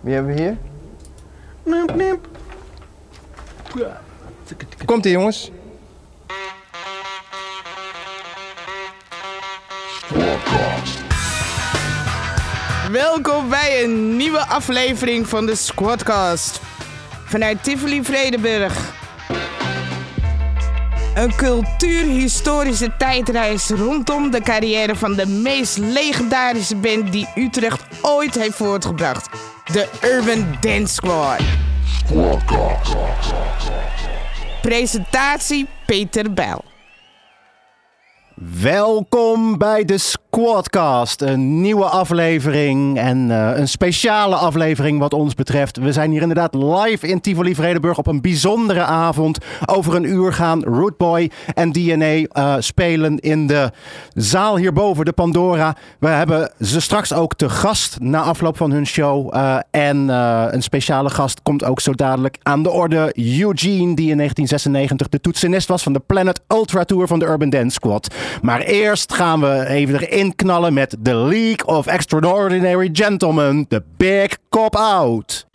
Wie hebben we hier? Komt ie jongens. Welkom bij een nieuwe aflevering van de Squadcast. Vanuit Tivoli Vredenburg. Een cultuurhistorische tijdreis rondom de carrière van de meest legendarische band die Utrecht ooit heeft voortgebracht. De Urban Dance Squad. Presentatie Peter Bijl. Welkom bij de Squadcast. Een nieuwe aflevering en eh, een speciale aflevering wat ons betreft. We zijn hier inderdaad live in Tivoli Vredenburg op een bijzondere avond. Over een uur gaan Rootboy en DNA eh, spelen in de zaal hierboven, de Pandora. We hebben ze straks ook te gast na afloop van hun show. Eh, en een speciale gast komt ook zo dadelijk aan de orde. Eugene, die in 1996 de toetsenist was van de Planet Ultra Tour van de Urban Dance Squad. Maar eerst gaan we even erin knallen met The League of Extraordinary Gentlemen, The Big Cop Out.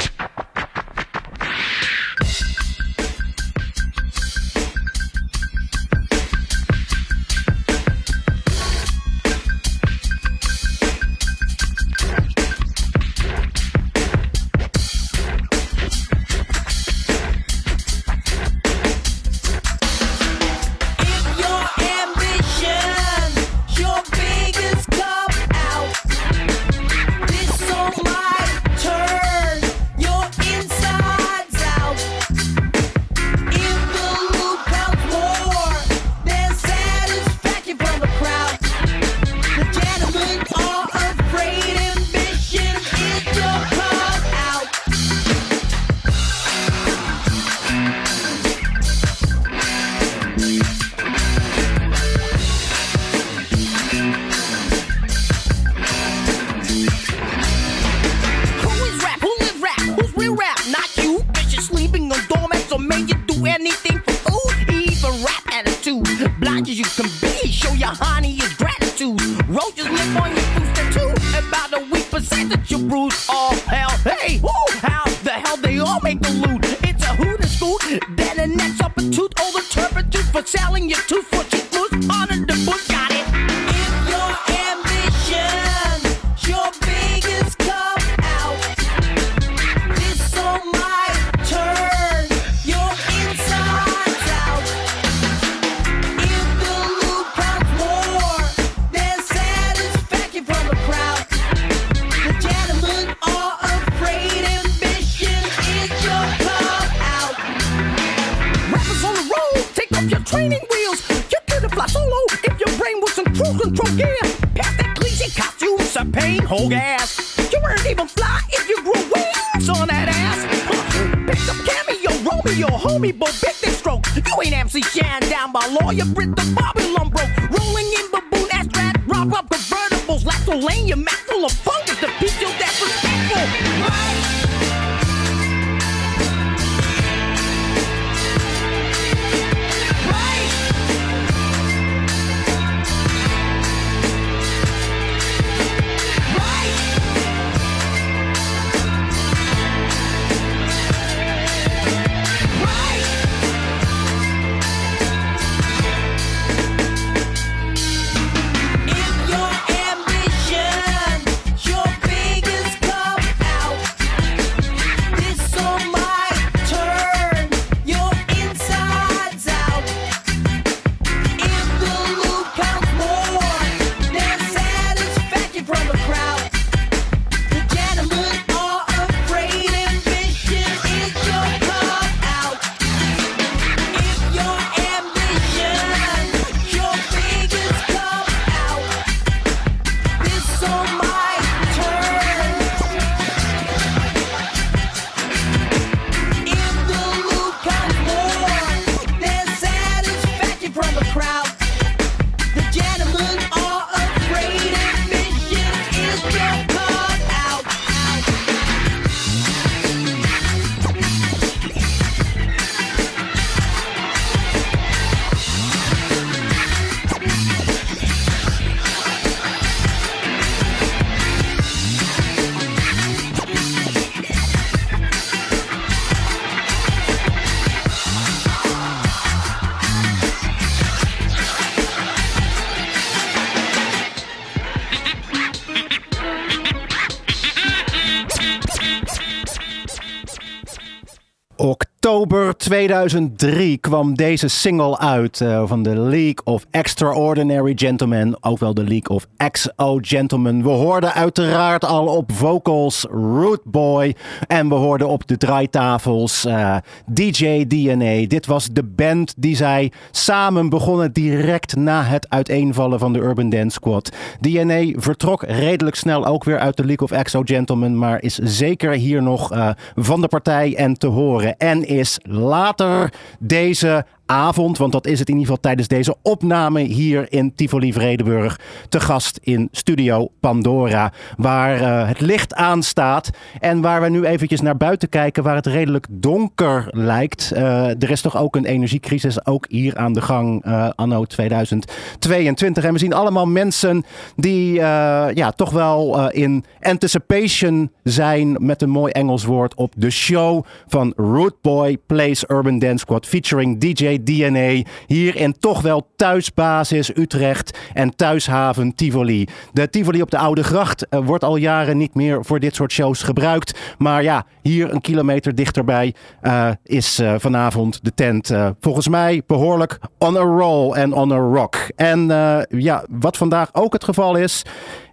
2003 kwam deze single uit eh, van de League of Extraordinary Gentlemen, ook wel de League of XO Gentlemen. We hoorden uiteraard al op vocals Root Boy en we hoorden op de draaitafels eh, DJ DNA. Dit was de band die zij samen begonnen direct na het uiteenvallen van de Urban Dance Squad. DNA vertrok redelijk snel ook weer uit de League of XO Gentlemen, maar is zeker hier nog eh, van de partij en te horen. En is later deze avond, want dat is het in ieder geval tijdens deze opname hier in Tivoli Vredenburg, te gast in Studio Pandora, waar eh, het licht aanstaat en waar we nu eventjes naar buiten kijken, waar het redelijk donker lijkt. Eh, er is toch ook een energiecrisis, ook hier aan de gang, eh, anno 2022. En we zien allemaal mensen die ja, toch wel in anticipation zijn, met een mooi Engels woord, op de show van Root Boy Plays Urban Dance Squad featuring DJ DNA. Hier in toch wel thuisbasis Utrecht en thuishaven Tivoli. De Tivoli op de Oude Gracht eh, wordt al jaren niet meer voor dit soort shows gebruikt. Maar ja, hier een kilometer dichterbij uh, is uh, vanavond de tent volgens mij behoorlijk on a roll en on a rock. En ja, wat vandaag ook het geval is,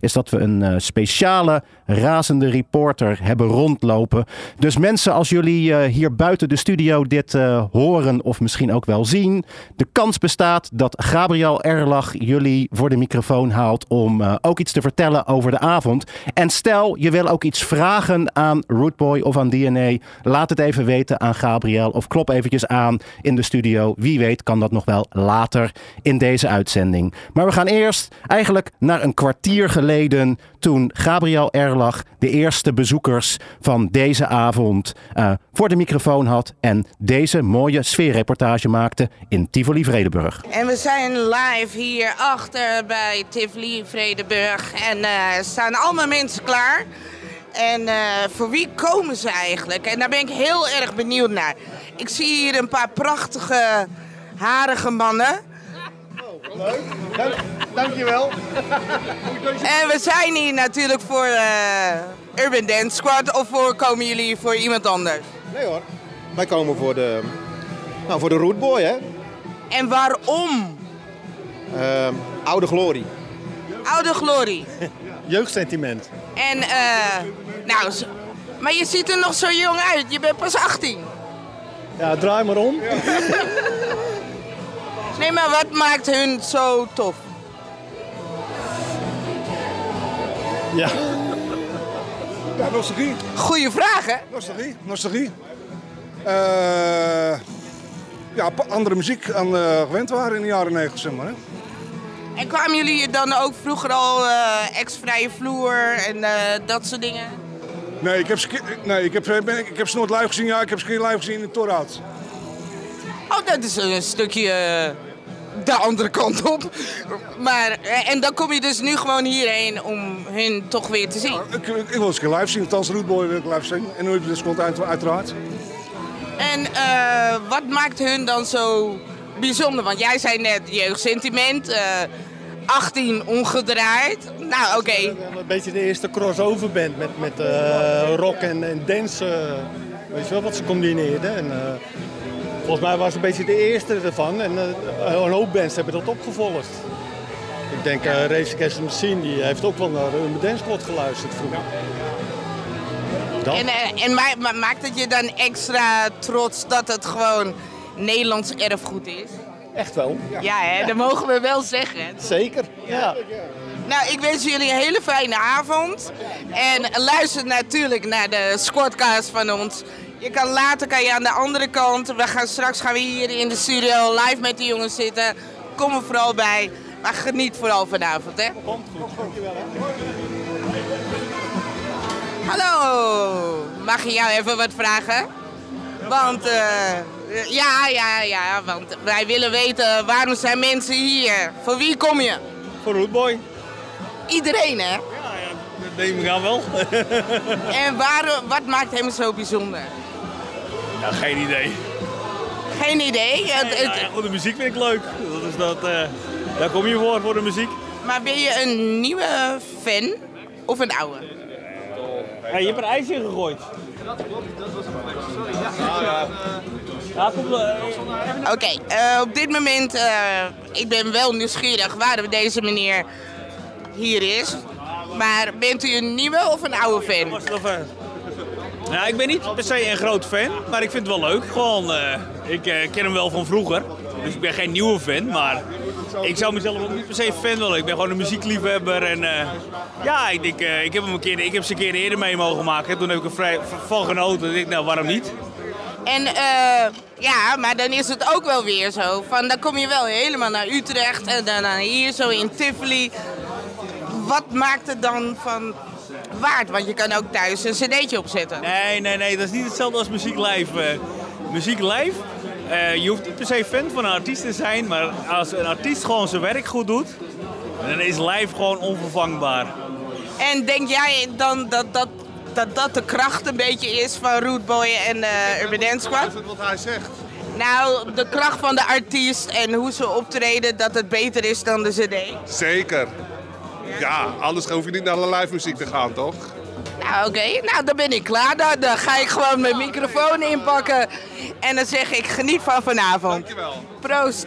is dat we een speciale razende reporter hebben rondlopen. Dus mensen, als jullie hier buiten de studio dit horen of misschien ook wel zien. De kans bestaat dat Gabriel Erlach jullie voor de microfoon haalt om ook iets te vertellen over de avond. En stel je wil ook iets vragen aan Rootboy of aan DNA. Laat het even weten aan Gabriel of klop eventjes aan in de studio. Wie weet kan dat nog wel later in deze uitzending. Maar we gaan eerst eigenlijk naar een kwartier geleden toen Gabriel Erlach de eerste bezoekers van deze avond uh, voor de microfoon had en deze mooie sfeerreportage maakte in Tivoli Vredenburg. En we zijn live hier achter bij Tivoli Vredenburg en uh, staan allemaal mensen klaar. En uh, voor wie komen ze eigenlijk? En daar ben ik heel erg benieuwd naar. Ik zie hier een paar prachtige, harige mannen. Leuk. Dank, dankjewel. En we zijn hier natuurlijk voor uh, Urban Dance Squad of voor, komen jullie voor iemand anders? Nee hoor, wij komen voor de, nou, voor de Rootboy hè. En waarom? Uh, oude glorie. Oude glorie. Jeugdsentiment. En eh, nou, maar je ziet er nog zo jong uit. Je bent pas 18. Ja, draai maar om. Nee, maar wat maakt hun zo tof? Ja. Ja, nostalgie. Goeie vraag, hè? Nostalgie, nostalgie. Uh, ja, andere muziek aan uh, gewend waren in de jaren 90, zeg maar. Hè? En kwamen jullie dan ook vroeger al uh, ex-vrije vloer en uh, dat soort dingen? Nee, ik heb ze, nee, ik heb, ben, ik heb ze nooit live gezien. Ja, ik heb ze geen live gezien in het Torhout. Oh, dat is een stukje de andere kant op. Maar, en dan kom je dus nu gewoon hierheen om hun toch weer te zien. Ja, ik, ik, wil eens een keer live zien. Althans, Rootboy wil ik live zien. En nu dus komt uit, uiteraard. En uh, wat maakt hun dan zo bijzonder? Want jij zei net jeugdsentiment. Uh, 18 ongedraaid. Nou, oké. Okay. Een beetje de eerste crossover band met, met uh, rock en, en dance. weet je wel wat ze combineerden. En, Volgens mij was het een beetje de eerste ervan en uh, een hoop bands hebben dat opgevolgd. Ik denk uh, Race Against the Machine die heeft ook wel naar een Dance Squad geluisterd vroeger. En, uh, en ma maakt het je dan extra trots dat het gewoon Nederlands erfgoed is? Echt wel. Ja, ja hè, dat mogen we wel zeggen. Zeker, ja. Nou, ik wens jullie een hele fijne avond. En luister natuurlijk naar de squadcast van ons. Je kan later kan je aan de andere kant. We gaan straks gaan we hier in de studio live met de jongens zitten. Kom er vooral bij. Maar geniet vooral vanavond, hè? Komt goed, dankjewel. Hallo, mag ik jou even wat vragen? Want, uh, ja, ja, ja, want wij willen weten waarom zijn mensen hier? Voor wie kom je? Voor Rootboy. Iedereen, hè? Ja, ja dat neem ik aan wel. en waar, wat maakt hem zo bijzonder? Ja, geen idee. Geen idee? Het, het... Ja, ja, de muziek vind ik leuk. Dus dat, uh, daar kom je voor, voor de muziek. Maar ben je een nieuwe fan of een oude? Ja, je hebt een ijsje gegooid. Dat klopt, dat was een Sorry. Ja, ja. Eh, Oké, eh, op dit moment, eh, ik ben wel nieuwsgierig waarom deze meneer hier is. Maar bent u een nieuwe of een oude fan? was het of, eh, Nou, ik ben niet per se een groot fan, maar ik vind het wel leuk. Gewoon, eh, ik eh, ken hem wel van vroeger. Dus ik ben geen nieuwe fan, maar ik zou mezelf ook niet per se fan willen. Ik ben gewoon een muziekliefhebber en eh, ja, ik, denk, ik heb hem een keer, ik heb ze een keer eerder mee mogen maken. Toen heb ik er vrij van genoten. Ik nou, waarom niet? En ja, maar dan is het ook wel weer zo. Van, dan kom je wel helemaal naar Utrecht en dan hier zo in Tivoli. Wat maakt het dan van waard? Want je kan ook thuis een cd'tje opzetten. Nee, nee, nee, dat is niet hetzelfde als muziek live. Eh, muziek live, eh, je hoeft niet per se fan van een artiest te zijn, maar als een artiest gewoon zijn werk goed doet, dan is live gewoon onvervangbaar. En denk jij dan dat dat, dat, dat de kracht een beetje is van Root Boy en eh Urban Dance Squad? Wat hij zegt. Nou, de kracht van de artiest en hoe ze optreden, dat het beter is dan de cd. Zeker. Ja, anders hoef je niet naar de live muziek te gaan, toch? Nou, oké. Nou, dan ben ik klaar. Dan, dan ga ik gewoon mijn microfoon inpakken. En dan zeg ik, geniet van vanavond. Dankjewel. Proost.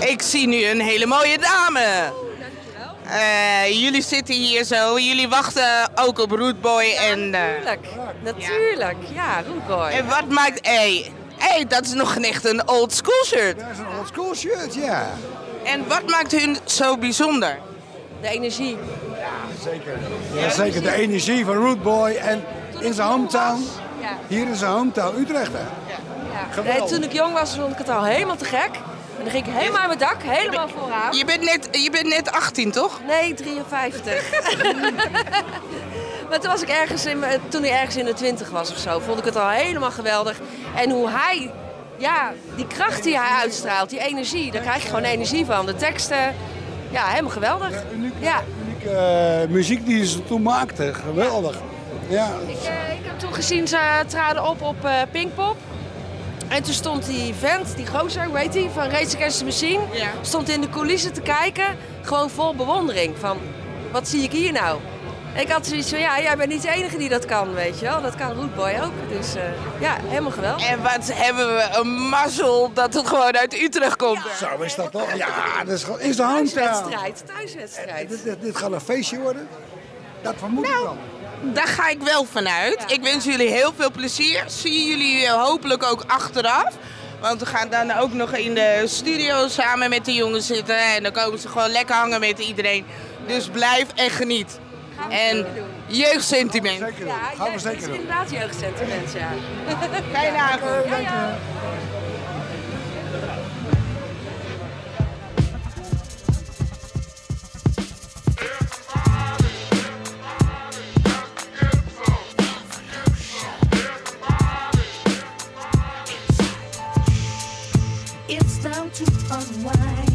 Ik zie nu een hele mooie dame. Eh, jullie zitten hier zo. Jullie wachten ook op Rootboy en... eh, Natuurlijk, natuurlijk. Ja, Rootboy. en wat maakt... Hey, hey, dat is nog echt een old school shirt. Dat is een old school shirt, ja. En wat maakt hun zo bijzonder? De energie. Zeker. Ja, zeker de energie van Rootboy en in zijn hometown. Ja. Hier in zijn hometown, Utrecht. Hè? Ja. Geweldig. Nee, toen ik jong was, vond ik het al helemaal te gek. En dan ging ik helemaal aan mijn dak, helemaal vooraan. Je bent net, je bent net 18, toch? Nee, 53. maar toen, was ik ergens in, toen ik ergens in de 20 was of zo, vond ik het al helemaal geweldig. En hoe hij, ja, die kracht die hij uitstraalt, die energie, daar krijg je gewoon energie van. De teksten, ja, helemaal geweldig. Ja. Unieke eh, muziek die ze toen maakten, geweldig. Ja, Ik, eh, ik heb toen gezien, ze traden op op eh, Pinkpop. En toen stond die vent, die gozer, hoe heet die, van Rage Against the Machine, Ja. stond in de coulissen te kijken, gewoon vol bewondering. Van, wat zie ik hier nou? Ik had zoiets van, ja, jij bent niet de enige die dat kan, weet je wel. Dat kan Rootboy ook. Dus eh, ja, helemaal geweldig. En wat hebben we een mazzel dat het gewoon uit Utrecht komt. zo is dat toch? Ja, dat is gewoon in zijn hometown. Thuiswedstrijd, thuiswedstrijd. Dit, dit, dit gaat een feestje worden. Dat vermoed Nou, ik wel. Daar ga ik wel vanuit. Ik wens jullie heel veel plezier. Zie jullie eh, hopelijk ook achteraf. Want we gaan dan ook nog in de studio samen met de jongens zitten. En dan komen ze gewoon lekker hangen met iedereen. Dus blijf en geniet. En jeugdsentiment. Zeker doen. Ja, Gaan we zeker het is doen. inderdaad jeugdsentiment, ja. Fijne avond. Ja, ja. It's time to unwind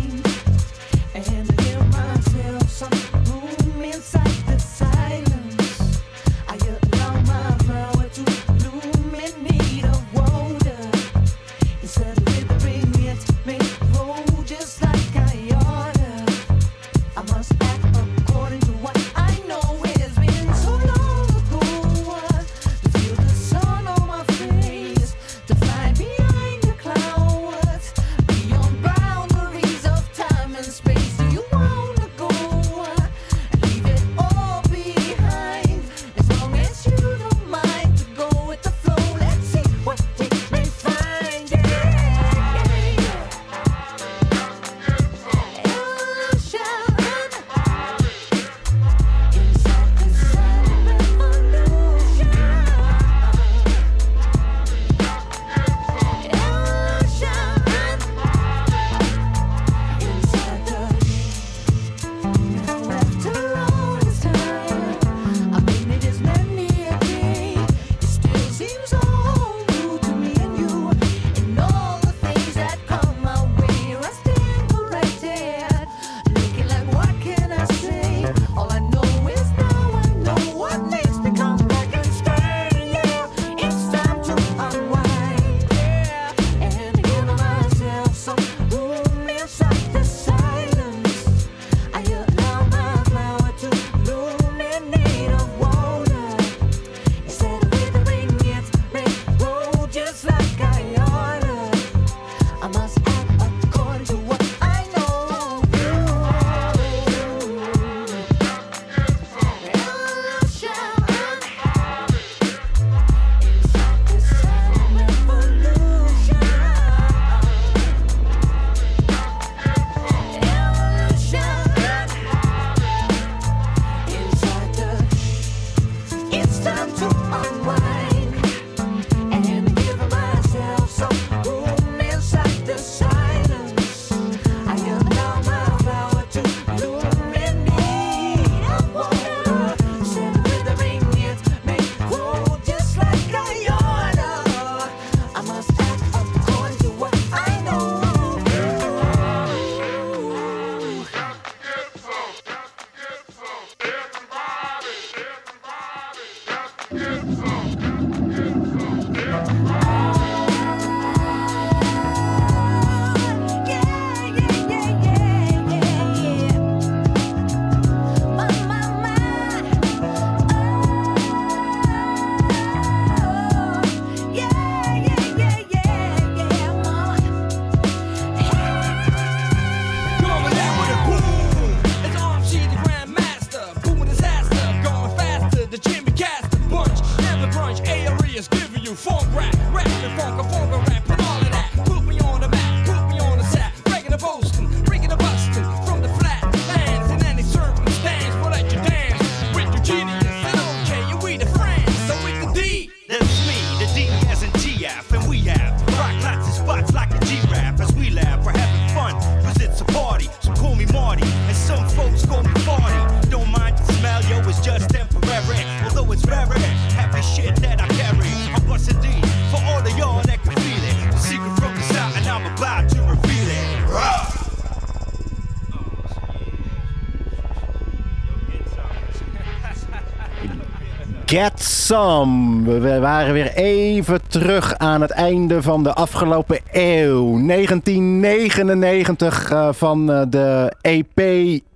Get Some. We waren weer even terug aan het einde van de afgelopen eeuw. 1999 eh, van eh, de EP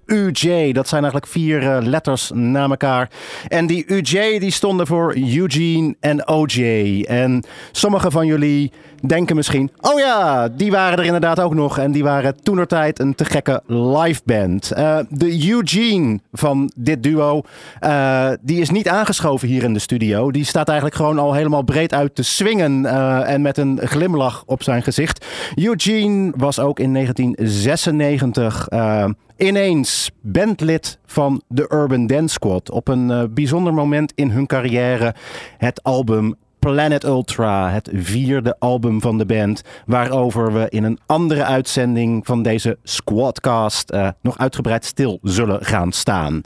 UJ. Dat zijn eigenlijk vier eh, letters na elkaar. En die UJ die stonden voor Eugene en OJ. En sommige van jullie denken misschien... Oh ja, die waren er inderdaad ook nog. En die waren toenertijd een te gekke liveband. Eh de Eugene van dit duo... eh, die is niet aangeschoven hier in de studio. Die staat eigenlijk gewoon al helemaal breed uit te swingen. eh, en met een glimlach op zijn gezicht. Eugene was ook in 1996... eh, ineens bandlid van de Urban Dance Squad. Op een bijzonder moment in hun carrière. Het album Planet Ultra, het vierde album van de band. Waarover we in een andere uitzending van deze Squadcast eh, nog uitgebreid stil zullen gaan staan.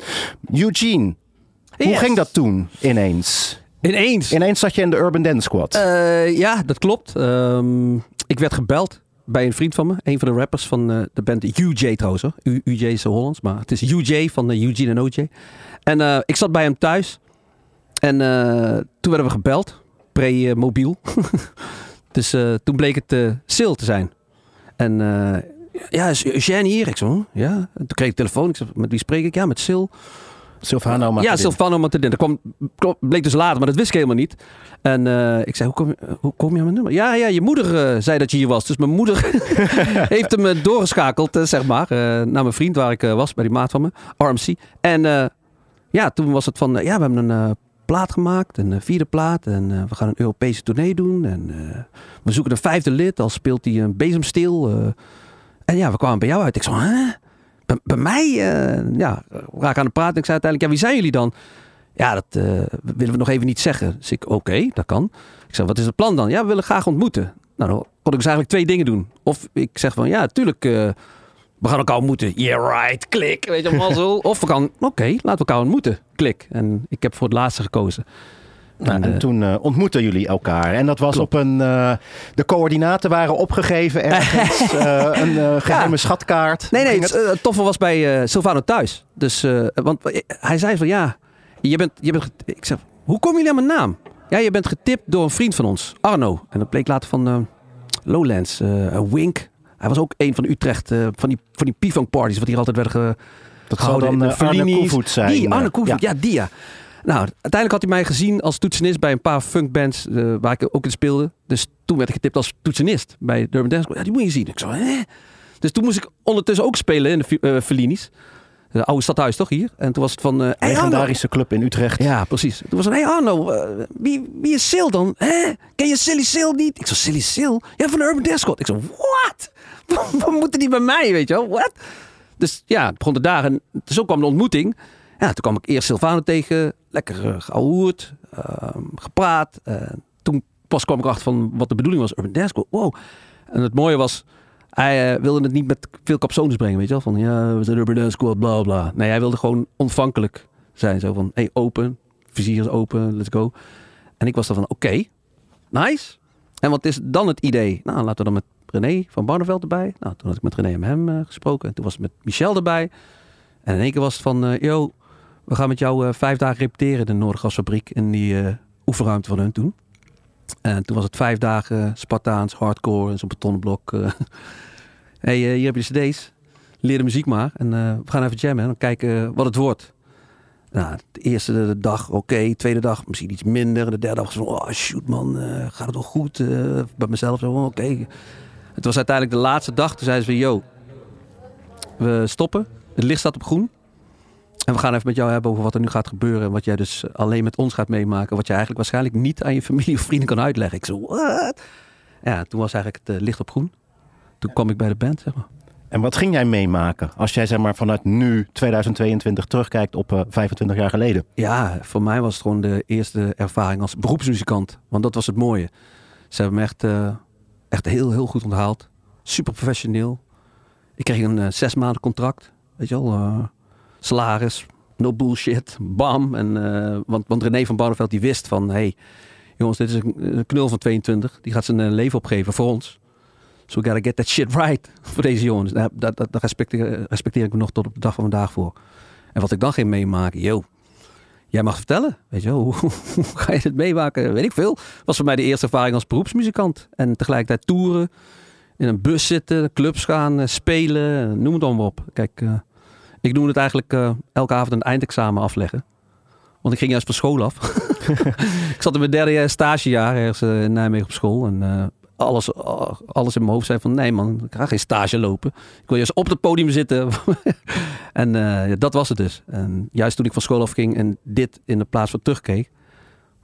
Eugene, hoe ging dat toen ineens? Ineens? Ineens zat je in de Urban Dance Squad. Eh, ja, dat klopt. Ehm, ik werd gebeld bij een vriend van me. Een van de rappers van eh, de band UJ trouwens. Hoor. U- UJ is Hollands, maar het is UJ van uh, Eugene en OJ. En ik zat bij hem thuis. En toen werden we gebeld. Pre-mobiel. dus eh, toen bleek het eh Sil te zijn. En eh, ja, is Eugène hier? Ik zo, "Huh? ja. En toen kreeg ik telefoon. Ik zei, met wie spreek ik? Ja, met Sil. Silvano Ja, Matadin. Silvano Matadin. Dat kwam, bleek dus later, maar dat wist ik helemaal niet. En eh, ik zei, hoe kom, je, hoe kom je aan mijn nummer? Ja, ja, je moeder zei dat je hier was. Dus mijn moeder heeft hem doorgeschakeld, zeg maar, naar mijn vriend waar ik was, bij die maat van me, RMC. En ja, toen was het van, ja, we hebben een plaat gemaakt, een eh, vierde plaat. En eh, we gaan een Europese tournee doen. En eh, we zoeken een vijfde lid, al speelt hij een bezemsteel. eh. en ja, we kwamen bij jou uit. Ik zei, hè? Bij, bij mij, ja, raak aan de praten. Ik zei uiteindelijk, ja, wie zijn jullie dan? Ja, dat willen we nog even niet zeggen. Dus ik, oké, dat kan. Ik zeg, wat is het plan dan? Ja, we willen graag ontmoeten. Nou, dan kon ik dus eigenlijk twee dingen doen. Of ik zeg van, ja, tuurlijk, we gaan elkaar ontmoeten. Yeah, right, klik. Weet je, zo. Of we gaan, oké, laten we elkaar ontmoeten. Klik. En ik heb voor het laatste gekozen. Nou, en eh, toen eh, ontmoetten jullie elkaar. En dat was Klopt. op een. eh, de coördinaten waren opgegeven ergens. een eh, geheime Ja. schatkaart. Nee, nee, het, het toffe was bij Silvano thuis. Dus, want hij zei van ja, je bent, je bent, ik zeg, hoe kom jullie aan mijn naam? Ja, je bent getipt door een vriend van ons, Arno. En dat bleek later van Lowlands, Wink. Hij was ook een van Utrecht, van die, van die parties, wat hier altijd werden ge, Dat gehouden. dan eh, Arne. Koevoet zijn. Die, Arne eh, Koevoet, ja. die ja. Nou, uiteindelijk had hij mij gezien als toetsenist bij een paar funkbands eh, waar ik ook in speelde. Dus toen werd ik getipt als toetsenist bij Durban Dance. Ja, die moet je zien. Ik zo, hè? Dus toen moest ik ondertussen ook spelen in de Fellini's. De oude stadhuis toch hier? En toen was het van... hey. Legendarische club in Utrecht. Ja, precies. Toen was het, hey Arno, wie, wie is Sil dan? Hè? Ken je Silly Sil niet? Ik zo, Silly Sil? Ja, van de Urban Dance Squad. Ik zo, what? Wat moeten die bij mij, weet je wel? What? Dus ja, het begon de dagen. Zo kwam de ontmoeting. Ja, toen kwam ik eerst Silvano tegen. Lekker uh, gepraat. Eh, toen pas kwam ik achter van wat de bedoeling was. Urban Dance wow. En het mooie was, hij eh, wilde het niet met veel capsones brengen, weet je wel? Van ja, we zijn Urban Dance Squad, bla bla. Nee, hij wilde gewoon ontvankelijk zijn. Zo van, hey, open, vizier is open, let's go. En ik was dan van, oké, nice. En wat is dan het idee? Nou, laten we dan met René van Barneveld erbij. Nou, toen had ik met René en hem eh, gesproken. En toen was het met Michel erbij. En in één keer was het van, eh, yo, we gaan met jou eh, vijf dagen repeteren in de Noordergasfabriek. In die oefenruimte van hun toen. En toen was het vijf dagen Spartaans, hardcore en zo'n betonblok. eh. hey, hier heb je de cd's. Leer de muziek maar. En we gaan even jammen en kijken wat het wordt. Nou, de eerste dag oké, tweede dag misschien iets minder. De derde dag was van, oh shoot man, gaat het wel goed? Bij mezelf zo, oké. Het was uiteindelijk de laatste dag. Toen zeiden ze yo, we stoppen. Het licht staat op groen. En we gaan even met jou hebben over wat er nu gaat gebeuren. En wat jij dus alleen met ons gaat meemaken. Wat je eigenlijk waarschijnlijk niet aan je familie of vrienden kan uitleggen. Ik zo, what? Ja, toen was eigenlijk het eh, licht op groen. Toen kwam ik bij de band, zeg maar. En wat ging jij meemaken als jij zeg maar vanuit nu 2022 terugkijkt op eh, 25 jaar geleden? Ja, voor mij was het gewoon de eerste ervaring als beroepsmuzikant. Want dat was het mooie. Ze hebben me echt, eh, echt heel, heel goed onthaald. Super professioneel. Ik kreeg een eh, zes maanden contract. Weet je wel, eh, salaris, no bullshit, bam. En, eh, want, want René van Barneveld die wist van... Hey, jongens, dit is een, knul van 22. Die gaat zijn leven opgeven voor ons. So we gotta get that shit right voor deze jongens. Daar, daar respecteer, respecteer ik me nog tot op de dag van vandaag voor. En wat ik dan ging meemaken, yo. Jij mag vertellen. Weet je hoe, ga je het meemaken? Weet ik veel. Was voor mij de eerste ervaring als beroepsmuzikant. En tegelijkertijd toeren, in een bus zitten, clubs gaan, eh, spelen, noem het allemaal op. Kijk, eh, ik noem het eigenlijk eh, elke avond een eindexamen afleggen. Want ik ging juist van school af. ik zat in mijn derde jaar stagejaar ergens in Nijmegen op school. En alles, alles in mijn hoofd zei van nee man, ik ga geen stage lopen. Ik wil juist op het podium zitten. en eh, dat was het dus. En juist toen ik van school afging en dit in de plaats van terugkeek,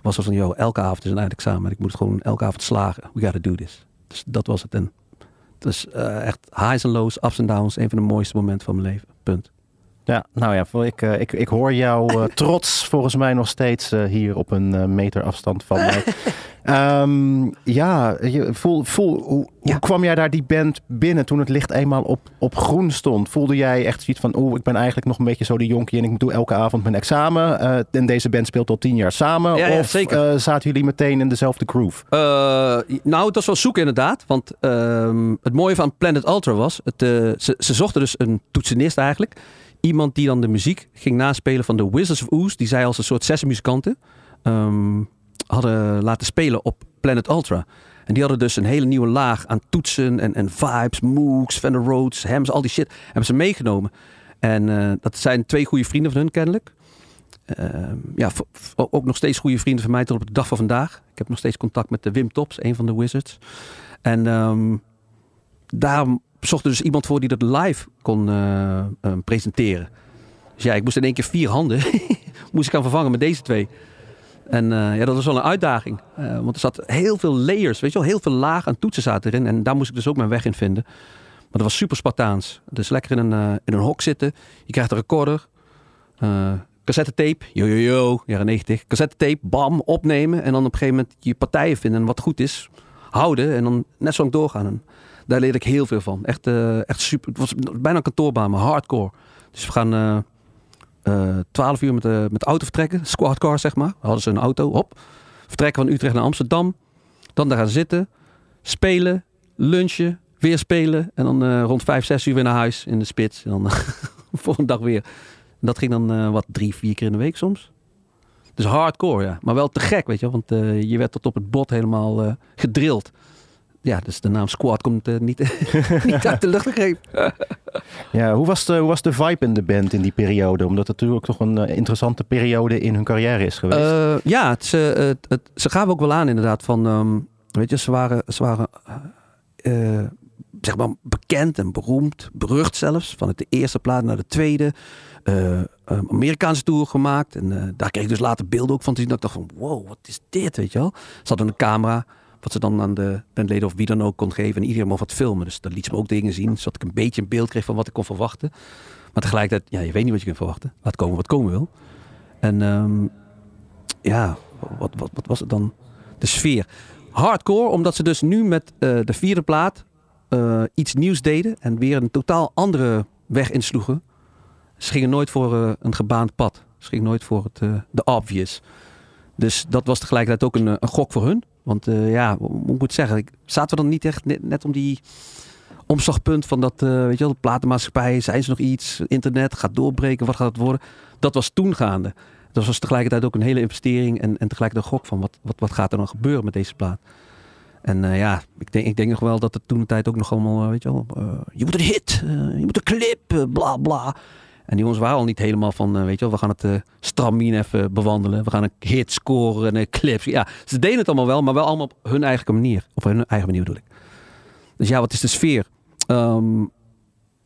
was het van, joh, elke avond is een eindexamen. En ik moet het gewoon elke avond slagen. We gotta do this. Dus dat was het. En het is eh, echt highs en lows, ups en downs. Een van de mooiste momenten van mijn leven. Punt. Ja, nou ja, ik, eh, ik, ik hoor jou eh, trots volgens mij nog steeds eh, hier op een meter afstand van mij. Ehm, ja, je, voel, voel, hoe, hoe kwam jij daar die band binnen toen het licht eenmaal op, op groen stond? Voelde jij echt zoiets van, oeh, ik ben eigenlijk nog een beetje zo de jonkie en ik doe elke avond mijn examen. en deze band speelt al tien jaar samen. Ja, ja, of zaten jullie meteen in dezelfde groove? Nou, het was wel zoeken inderdaad. Want ehm, het mooie van Planet Ultra was, het, ze, ze zochten dus een toetsenist eigenlijk. Iemand die dan de muziek ging naspelen van de Wizards of Oz. Die zij als een soort sessenmuzikanten ehm, hadden laten spelen op Planet Ultra. En die hadden dus een hele nieuwe laag aan toetsen en, en vibes, mooks, Fender Rhodes, hams, al die shit. Hebben ze meegenomen. En eh, dat zijn twee goede vrienden van hun kennelijk. Ehm, ja, ook nog steeds goede vrienden van mij tot op de dag van vandaag. Ik heb nog steeds contact met de Wim Tops, een van de Wizards. En ehm daarom zocht dus iemand voor die dat live kon eh, eh, presenteren. Dus ja, ik moest in één keer vier handen moest ik gaan vervangen met deze twee. En eh, ja, dat was wel een uitdaging. Want er zat heel veel layers, weet je wel, heel veel laag aan toetsen zaten erin. En daar moest ik dus ook mijn weg in vinden. Maar dat was super Spartaans. Dus lekker in een, in een hok zitten. Je krijgt een recorder. cassettetape, yo yo yo, jaren 90. Cassettetape, bam, opnemen. En dan op een gegeven moment je partijen vinden en wat goed is, houden. En dan net zo lang doorgaan. Daar leerde ik heel veel van. Echt, eh, echt super. Het was bijna een kantoorbaan, maar hardcore. Dus we gaan eh, eh 12 uur met de, met de auto vertrekken. Squad car, zeg maar. Hadden ze een auto, hop. Vertrekken van Utrecht naar Amsterdam. Dan daar gaan zitten. Spelen, lunchen, weer spelen. En dan rond 5, 6 uur weer naar huis in de spits. En dan volgende dag weer. Dat ging dan wat drie, vier keer in de week soms. Dus hardcore, ja. Maar wel te gek, weet je. Want je werd tot op het bot helemaal eh, gedrild. Ja, dus de naam Squad komt eh, niet, niet uit de lucht gegrepen. Ja, hoe was, de, hoe was de vibe in de band in die periode? Omdat het natuurlijk toch een eh, interessante periode in hun carrière is geweest. Eh, ja, het, ze, het, het- ze gaven ook wel aan inderdaad van, ehm, weet je, ze waren, ze waren zeg maar bekend en beroemd, berucht zelfs, van het de eerste plaat naar de tweede. Amerikaanse tour gemaakt en daar kreeg ik dus later beelden ook van te zien. Dat ik dacht van, wow, wat is dit, weet je wel? Ze hadden een camera, wat ze dan aan de bandleden of wie dan ook kon geven en iedereen mocht wat filmen. Dus dat liet ze me ook dingen zien, zodat ik een beetje een beeld kreeg van wat ik kon verwachten. Maar tegelijkertijd, ja, je weet niet wat je kunt verwachten. Laat komen wat komen wil. En ehm, ja, wat, wat, wat was het dan? De sfeer. Hardcore, omdat ze dus nu met eh, de vierde plaat eh, iets nieuws deden en weer een totaal andere weg insloegen. Ze gingen nooit voor eh, een gebaand pad. Ze gingen nooit voor het, de obvious. Dus dat was tegelijkertijd ook een, een gok voor hun. Want eh, ja, hoe moet ik zeggen? Zaten we dan niet echt net, om die omslagpunt van dat, eh, weet je wel, de platenmaatschappij, zijn ze nog iets, internet gaat doorbreken, wat gaat het worden? Dat was toen gaande. Dat was tegelijkertijd ook een hele investering en, en tegelijkertijd een gok van wat, wat, wat gaat er dan gebeuren met deze plaat. En eh, ja, ik denk, ik denk nog wel dat het toen de tijd ook nog allemaal, weet je wel, je moet een hit, je moet een clip, bla bla. En die jongens waren al niet helemaal van, eh, weet je wel, we gaan het eh stramien even bewandelen. We gaan een hit scoren en eh, clips. Ja, ze deden het allemaal wel, maar wel allemaal op hun eigen manier. Op hun eigen manier bedoel ik. Dus ja, wat is de sfeer? Ehm,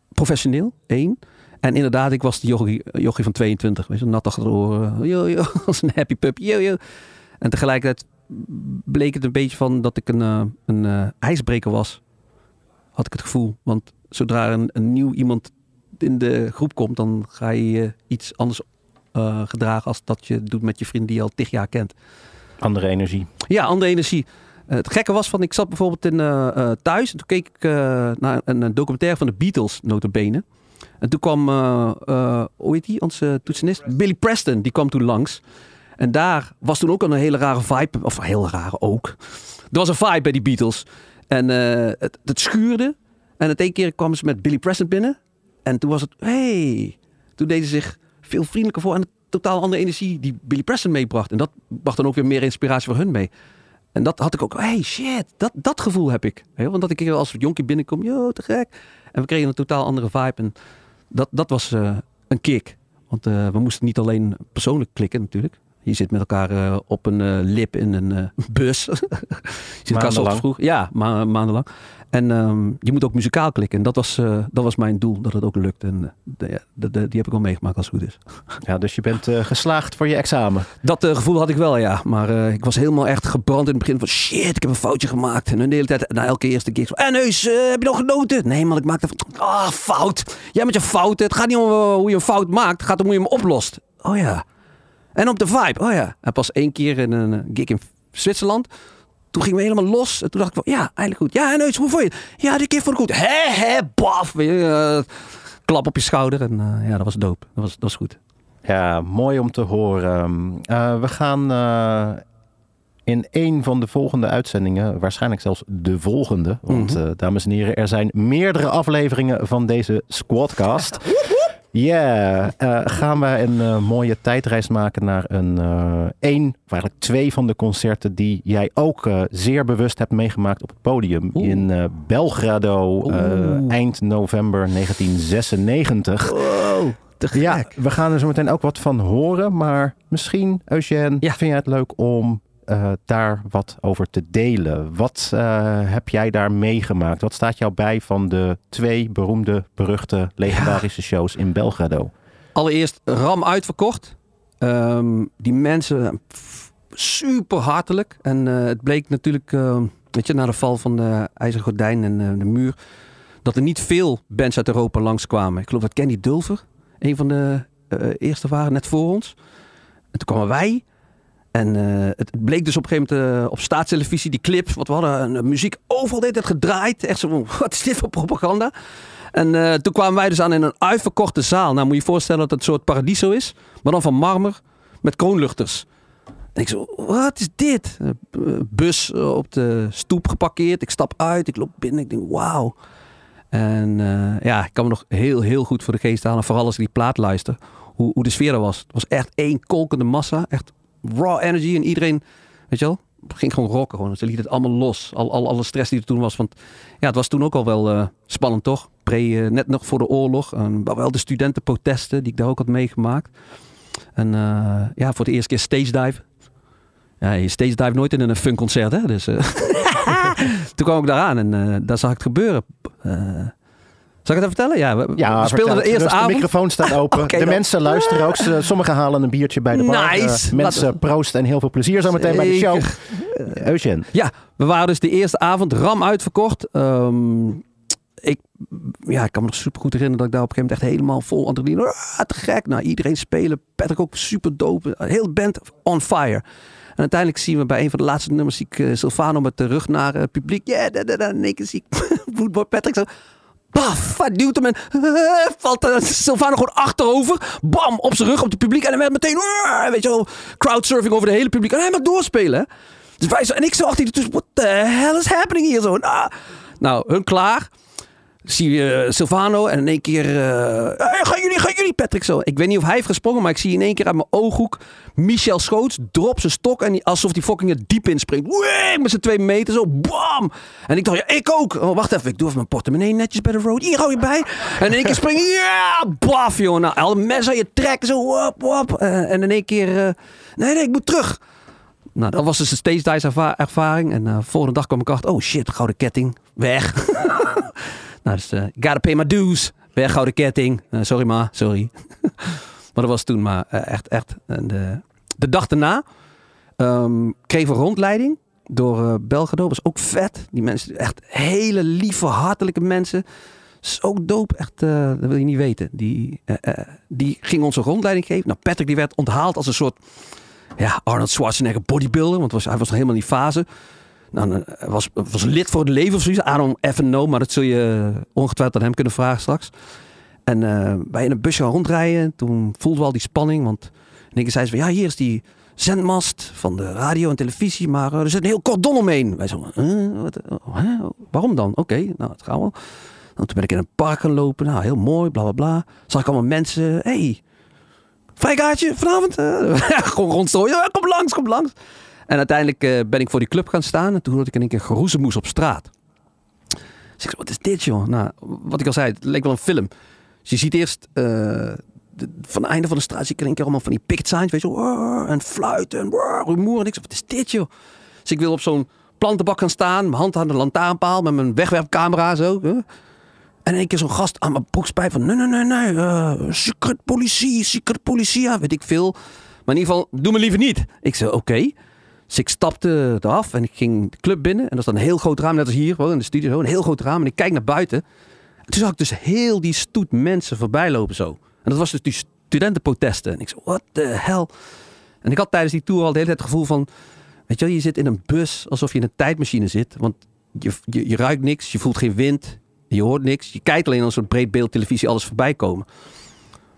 professioneel, één. En inderdaad, ik was de jochie, jochie van 22. Weet je, nat achter. Yo, yo, als een happy pup. Yo, yo. En tegelijkertijd bleek het een beetje van dat ik een, eh, een eh, ijsbreker was. Had ik het gevoel. Want zodra een, een nieuw iemand in de groep komt, dan ga je je iets anders eh, gedragen als dat je doet met je vriend die je al tig jaar kent. Andere energie. Ja, andere energie. Eh, het gekke was van, ik zat bijvoorbeeld in, eh, thuis en toen keek ik naar een, een documentaire van de Beatles, notabene. En toen kwam, hoe heet die, onze toetsenist? Billy Preston, die kwam toen langs. En daar was toen ook een hele rare vibe, of heel rare ook. Er was een vibe bij die Beatles. En het, het schuurde. En het één keer kwamen ze met Billy Preston binnen. En toen was het, hey. Toen deden ze zich veel vriendelijker voor. En het totaal andere energie die Billy Preston meebracht. En dat bracht dan ook weer meer inspiratie voor hun mee. En dat had ik ook. Hey, shit, dat, dat gevoel heb ik. Want dat ik als jonkie binnenkom, yo, te gek. En we kregen een totaal andere vibe. En dat, dat was eh, een kick. Want eh, we moesten niet alleen persoonlijk klikken natuurlijk. Je zit met elkaar eh, op een lip in een bus. je zit elkaar vroeg. Ja, ma maandenlang. En ehm, je moet ook muzikaal klikken. En dat was, eh, dat was mijn doel, dat het ook lukt. En eh, de- ja, de- de- die heb ik wel meegemaakt als het goed is. Ja, dus je bent eh, geslaagd voor je examen. Dat gevoel had ik wel, ja. Maar ik was helemaal echt gebrand in het begin van shit, ik heb een foutje gemaakt. En de hele tijd, na elke eerste keer, en neus, heb je nog genoten? Nee man, ik maakte van, ah, fout. Jij met je fouten. Het gaat niet om hoe je een fout maakt, het gaat om hoe je hem oplost. Oh ja. En op de vibe, oh ja. En pas één keer in een gig in Zwitserland. Toen gingen we helemaal los. En toen dacht ik van, ja, eigenlijk goed. Ja, en hoe vond je het? Ja, die keer vond ik goed. Hé, hé, baf. Eh, klap op je schouder. En eh, ja, dat was dope. Dat was, dat was goed. Ja, mooi om te horen. Eh, we gaan in een van de volgende uitzendingen, waarschijnlijk zelfs de volgende, want Mhm. dames en heren, er zijn meerdere afleveringen van deze Squadcast. Ja, eh, gaan we een eh, mooie tijdreis maken naar een eh één, of eigenlijk twee van de concerten die jij ook zeer bewust hebt meegemaakt op het podium in Belgrado eind november 1996. Ja, we gaan er zo meteen ook wat van horen. Maar misschien, Eugène, vind jij het leuk om eh, daar wat over te delen? Wat eh, heb jij daar meegemaakt? Wat staat jou bij van de twee beroemde, beruchte, legendarische shows in Belgrado? Allereerst ram uitverkocht. Ehm, die mensen pff, super hartelijk. En eh, het bleek natuurlijk, weet je, na de val van de IJzeren Gordijn en de muur, dat er niet veel bands uit Europa langskwamen. Ik geloof dat Candy Dulver een van de eerste waren, net voor ons. En toen kwamen wij. En eh, het bleek dus op een gegeven moment eh, op staatstelevisie, die clips, wat we hadden, een muziek overal deed het gedraaid. Echt zo wat is dit voor propaganda? En eh, toen kwamen wij dus aan in een uitverkochte zaal. Nou, moet je je voorstellen dat het een soort paradiso is, maar dan van marmer met kroonluchters. En ik zo, wat is dit? Eh, bus eh, op de stoep geparkeerd. Ik stap uit, ik loop binnen, ik denk, wauw. En eh, ja, ik kan me nog heel, heel goed voor de geest halen. Vooral als ik die plaat luister. Hoe, hoe de sfeer er was. Het was echt één kolkende massa. Echt raw energy. En iedereen, weet je wel, ging gewoon rocken. Gewoon. Ze lieten het allemaal los. Al, al, alle stress die er toen was. Want ja, het was toen ook al wel eh, spannend, toch? Pre, eh, net nog voor de oorlog. En wel de studentenprotesten die ik daar ook had meegemaakt. En eh, ja, voor de eerste keer stage dive. Ja, je stage dive nooit in een funkconcert, hè? Dus eh, toen kwam ik daar aan en eh, daar zag ik het gebeuren. Zal ik het even vertellen? Ja, we, Ja, speelden de eerste Dus avond. De microfoon staat open. De dan. mensen luisteren ook. Sommigen halen een biertje bij de bar. Nice. Eh, mensen proosten en heel veel plezier zometeen bij de show. Eh. Ja, we waren dus de eerste avond ram uitverkocht. Ehm, ik, ja, ik kan me nog super goed herinneren dat ik daar op een gegeven moment echt helemaal vol adrenaline. Ah, te gek. Nou, iedereen spelen. Patrick ook super dope. Heel band on fire. En uiteindelijk zien we bij een van de laatste nummers zie ik eh, Silvano met de rug naar het publiek. Ja, da. En zie ik Patrick zo. Hij duwt hem en eh, valt uh, Silvano gewoon achterover. Bam, op zijn rug op het publiek. En hij werd meteen, eh, weet je wel, crowdsurfing over de hele publiek. En hij mag doorspelen. Dus wij zo, en ik zo achter die tussen, what the hell is happening hier zo? Nou, nou hun klaar. Zie je eh, Silvano en in één keer, eh hey, gaan jullie, gaan jullie, Patrick zo. Ik weet niet of hij heeft gesprongen, maar ik zie in één keer uit mijn ooghoek Michel Schoots drop zijn stok en alsof die fucking er diep in springt. Wee, met zijn twee meter zo, bam. En ik dacht, ja, ik ook. Oh, wacht even, ik doe even mijn portemonnee netjes bij de road. Hier hou je bij. En in één keer spring ja, baf joh. Nou, alle mensen aan je trekken zo, wop, wop. Eh, en in één keer, nee, nee, ik moet terug. Nou, dat was dus een stage dive erva- ervaring. En eh volgende dag kwam ik achter, oh shit, gouden ketting, weg. nou, dus eh gotta pay my dues. Weg, gouden ketting. Eh, sorry ma, sorry. maar dat was toen maar eh, echt, echt. En de, de dag daarna ehm kreeg we rondleiding door eh Belgrado. Was ook vet. Die mensen, echt hele lieve, hartelijke mensen. Zo dope, echt, dat wil je niet weten. Die, eh, die ging ons een rondleiding geven. Nou, Patrick die werd onthaald als een soort ja, Arnold Schwarzenegger bodybuilder. Want was, hij was nog helemaal in die fase. Nou, hij was, was lid voor het leven of zoiets. Don't even know, maar dat zul je ongetwijfeld aan hem kunnen vragen straks. En eh, wij in een busje rondrijden. Toen voelden we al die spanning. Want in keer zei ze van, ja, hier is die zendmast van de radio en televisie. Maar eh, er zit een heel cordon omheen. Wij zo, "Huh? Wat, waarom dan? Oké, nou, dat gaan we. Nou, toen ben ik in een park gaan lopen. Nou, heel mooi, bla bla bla. Zag ik allemaal mensen. hey, Vrijkaartje vanavond? Eh, gewoon rondstrooien. Ja, kom langs, kom langs. En uiteindelijk eh, ben ik voor die club gaan staan. En toen hoorde ik in één keer geroezemoes op straat. Dus ik wat is dit joh? Nou, wat ik al zei, het leek wel een film. Dus je ziet eerst... eh, de- van het einde van de straat zie ik in één keer allemaal van die picket signs. Weet je En fluiten en rumoer. En ik zei, wat is dit joh? Dus ik wil op zo'n plantenbak gaan staan. Mijn hand aan de lantaarnpaal. Met mijn wegwerpcamera zo. En in één keer zo'n gast aan mijn broekspijp van... Nee, nee, nee, nee. eh, secret politie, secret politie. Weet ik veel. Maar in ieder geval, doe me liever niet. Ik zei, oké. Dus ik stapte eraf en ik ging de club binnen. En dat is dan een heel groot raam, net als hier, gewoon in de studio. Zo, een heel groot raam. En ik kijk naar buiten. En toen zag ik dus heel die stoet mensen voorbij lopen zo. En dat was dus die studentenprotesten. En ik zei, what the hell? En ik had tijdens die tour al de hele tijd het gevoel van... Weet je je zit in een bus alsof je in een tijdmachine zit. Want je, je, ruikt niks, je voelt geen wind, je hoort niks. Je kijkt alleen als een soort breedbeeld televisie alles voorbij komen.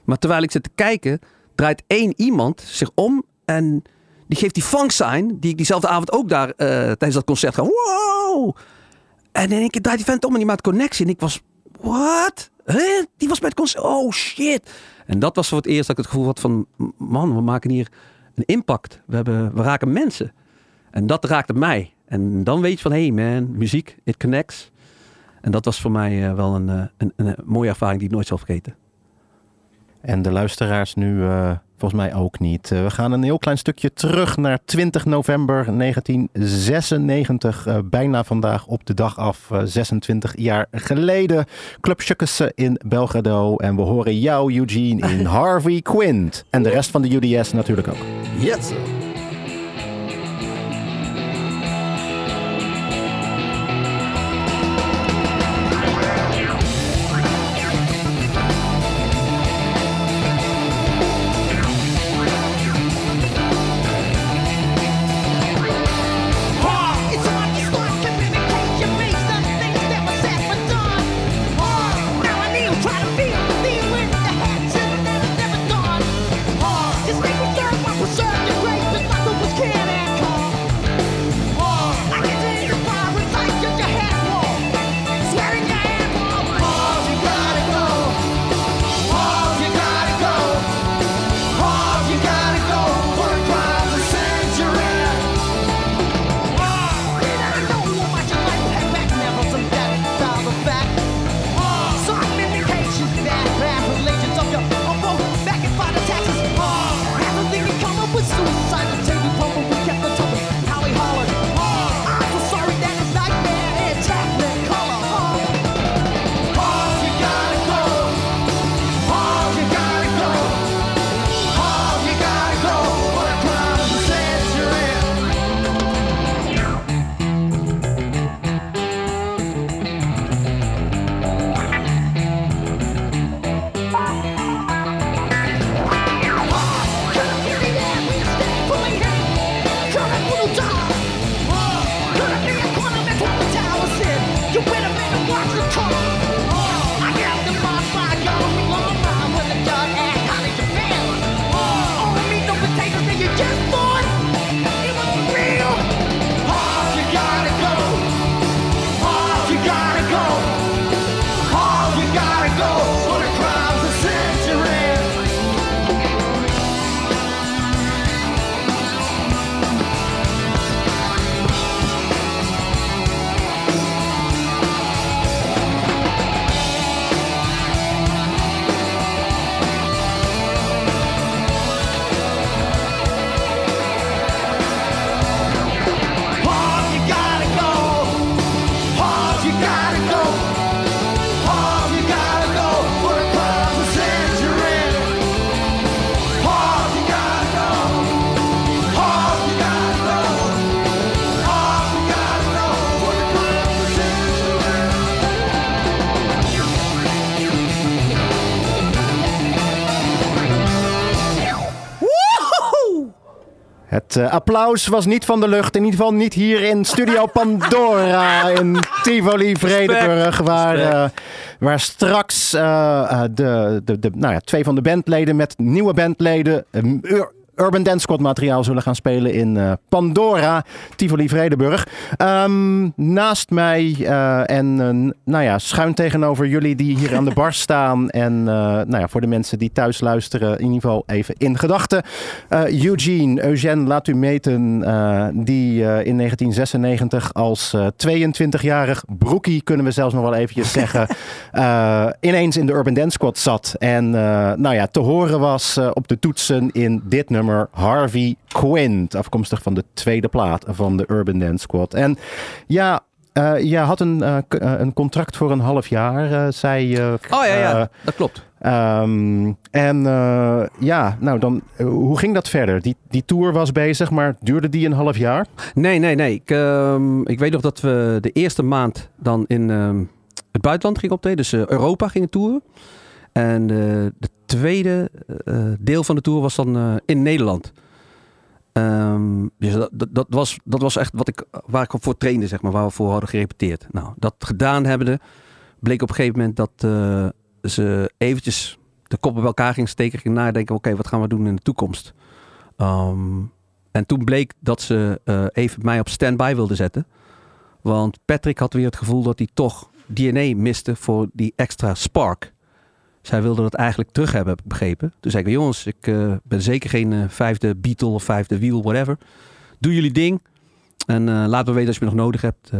Maar terwijl ik zit te kijken, draait één iemand zich om en die geeft die funk sign, die ik diezelfde avond ook daar eh, tijdens dat concert ga. Wow! En in één keer draait die vent om en die maakt connectie. En ik was? Huh? Die was bij het concert. Oh shit. En dat was voor het eerst dat ik het gevoel had van, man, we maken hier een impact. We, hebben, we raken mensen. En dat raakte mij. En dan weet je van, hey man, muziek, it connects. En dat was voor mij eh, wel een, eh, een, een, mooie ervaring die ik nooit zal vergeten. En de luisteraars nu volgens mij ook niet. Eh, we gaan een heel klein stukje terug naar 20 november 1996. eh, bijna vandaag op de dag af, eh, 26 jaar geleden. Club Schukkesse in Belgrado. En we horen jou, Eugene, in Harvey Quint. En de rest van de UDS natuurlijk ook. Yes. Applaus was niet van de lucht. In ieder geval niet hier in Studio Pandora in Tivoli, Vredenburg. Waar, eh, waar straks eh, eh, de, de, de, nou ja, twee van de bandleden met nieuwe bandleden. Urban Dance Squad materiaal zullen gaan spelen in eh, Pandora, Tivoli Vredenburg. Ehm, naast mij eh, en eh, nou ja, schuin tegenover jullie die hier aan de bar staan. En nou ja, voor de mensen die thuis luisteren, in ieder geval even in gedachten. Eugene, Eugène laat u meten, die in 1996 als eh, 22-jarig broekie, kunnen we zelfs nog wel eventjes zeggen, ineens in de Urban Dance Squad zat. En nou ja, te horen was op de toetsen in dit nummer Harvey Quint, afkomstig van de tweede plaat van de Urban Dance Squad. En ja, eh je had een, eh, eh, een contract voor een half jaar, zei je. Oh ja, ja, dat klopt. Ehm, en ja, nou dan, hoe ging dat verder? Die, die tour was bezig, maar duurde die een half jaar? Nee, nee, nee. Ik, ehm, ik weet nog dat we de eerste maand dan in ehm, het buitenland gingen optreden. Dus Europa gingen toeren. En de tweede eh, deel van de tour was dan eh, in Nederland. Ehm, dus dat, dat, was, dat was echt wat ik, waar ik voor trainde, zeg maar, waar we voor hadden gerepeteerd. Nou, dat gedaan hebbende, bleek op een gegeven moment dat eh, ze eventjes de koppen bij elkaar gingen steken. Gingen nadenken, oké, wat gaan we doen in de toekomst? Ehm, en toen bleek dat ze eh, even mij op standby wilden zetten. Want Patrick had weer het gevoel dat hij toch DNA miste voor die extra spark. Zij wilde dat eigenlijk terug hebben, begrepen. Toen zei ik, jongens, ik eh, ben zeker geen eh, vijfde Beatle of vijfde wiel, whatever. Doe jullie ding. En eh, laat me weten als je me nog nodig hebt.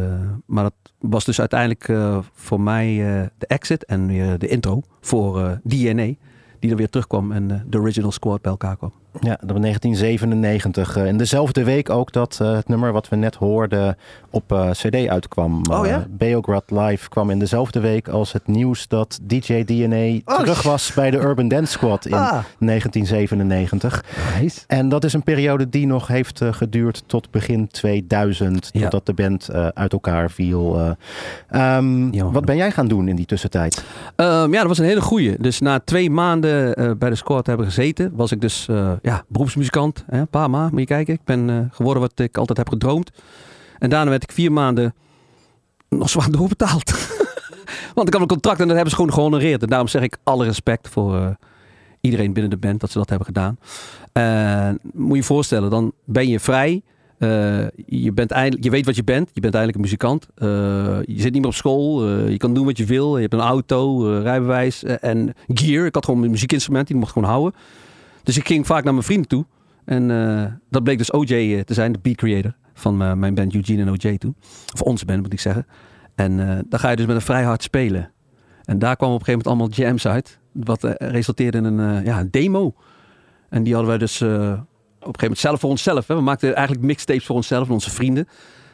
Maar dat was dus uiteindelijk voor mij de exit en weer de intro voor DNA. Die dan weer terugkwam en de original squad bij elkaar kwam. Ja, dat was 1997. eh, in dezelfde week ook dat eh, het nummer wat we net hoorden op eh, CD uitkwam. Oh, ja? Beograd Live kwam in dezelfde week als het nieuws dat DJ DNA Oh, terug was bij de Urban Dance Squad in Ah. 1997. En dat is een periode die nog heeft eh, geduurd tot begin 2000, Ja. totdat de band eh, uit elkaar viel. eh. Ehm, wat ben jij gaan doen in die tussentijd? Ehm, ja, dat was een hele goeie. Dus na twee maanden eh, bij de squad te hebben gezeten, was ik dus eh, ja, beroepsmuzikant. Hè, Pama, moet je kijken. Ik ben eh, geworden wat ik altijd heb gedroomd. En daarna werd ik vier maanden nog zwaar doorbetaald. Want ik had een contract en dat hebben ze gewoon gehonoreerd. En daarom zeg ik alle respect voor eh, iedereen binnen de band dat ze dat hebben gedaan. Moet je je voorstellen, dan ben je vrij. Eh, je, bent eindelijk, je weet wat je bent. Je bent eigenlijk een muzikant. Je zit niet meer op school. Je kan doen wat je wil. Je hebt een auto, rijbewijs en gear. Ik had gewoon een muziekinstrument. Die mocht ik gewoon houden. Dus ik ging vaak naar mijn vrienden toe. En eh, dat bleek dus OJ eh, te zijn, de beat creator van eh, mijn band Eugene en OJ toen. Of onze band moet ik zeggen. En eh dan ga je dus met een vrij hard spelen. En daar kwamen op een gegeven moment allemaal jams uit. Wat resulteerde in een, ja, een demo. En die hadden wij dus op een gegeven moment zelf voor onszelf. Hè. We maakten eigenlijk mixtapes voor onszelf en onze vrienden.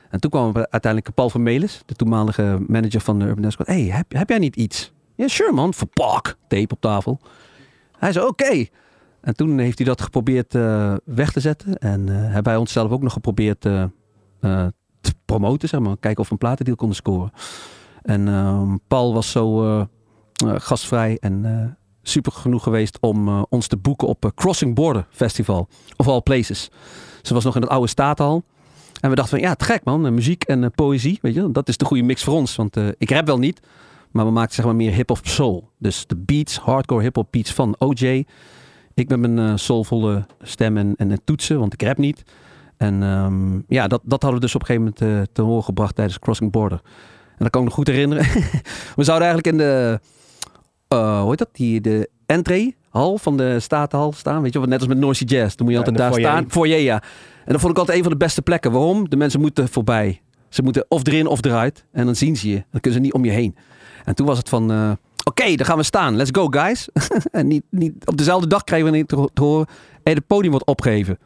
En toen kwam uiteindelijk Paul van Melis, de toenmalige manager van de Urban Dance Squad. Hey, heb, heb jij niet iets? Ja, sure man. Verpak. Tape op tafel. Hij zei, oké. En toen heeft hij dat geprobeerd eh, weg te zetten. En eh, hebben wij onszelf ook nog geprobeerd eh, te promoten, zeg maar. Kijken of we een platendeal konden scoren. En ehm, Paul was zo gastvrij en super genoeg geweest om ons te boeken op Crossing Border Festival. Of all places. Ze was nog in het oude Statenhal. En we dachten van, ja, te gek man. Muziek en poëzie, weet je. Dat is de goede mix voor ons. Want ik rap wel niet. Maar we maakten zeg maar meer hip-hop soul. Dus de beats, hardcore hip-hop beats van OJ. Ik met mijn eh, soulvolle stem en, en, en toetsen, want ik rap niet. En ehm, ja, dat, dat hadden we dus op een gegeven moment eh, te horen gebracht tijdens Crossing Border. En dat kan ik me goed herinneren. we zouden eigenlijk in de, eh, hoe heet dat, die, de entree hal van de Statenhal staan. Weet je wel, net als met Noisy Jazz. Dan moet je Ja, altijd daar foyer. staan. Foyer, ja. En dat vond ik altijd een van de beste plekken. Waarom? De mensen moeten voorbij. Ze moeten of erin of eruit. En dan zien ze je. Dan kunnen ze niet om je heen. En toen was het van... Oké, dan gaan we staan. Let's go, guys. en niet, niet, op dezelfde dag kregen we niet te, horen... Hey, het podium wordt opgegeven.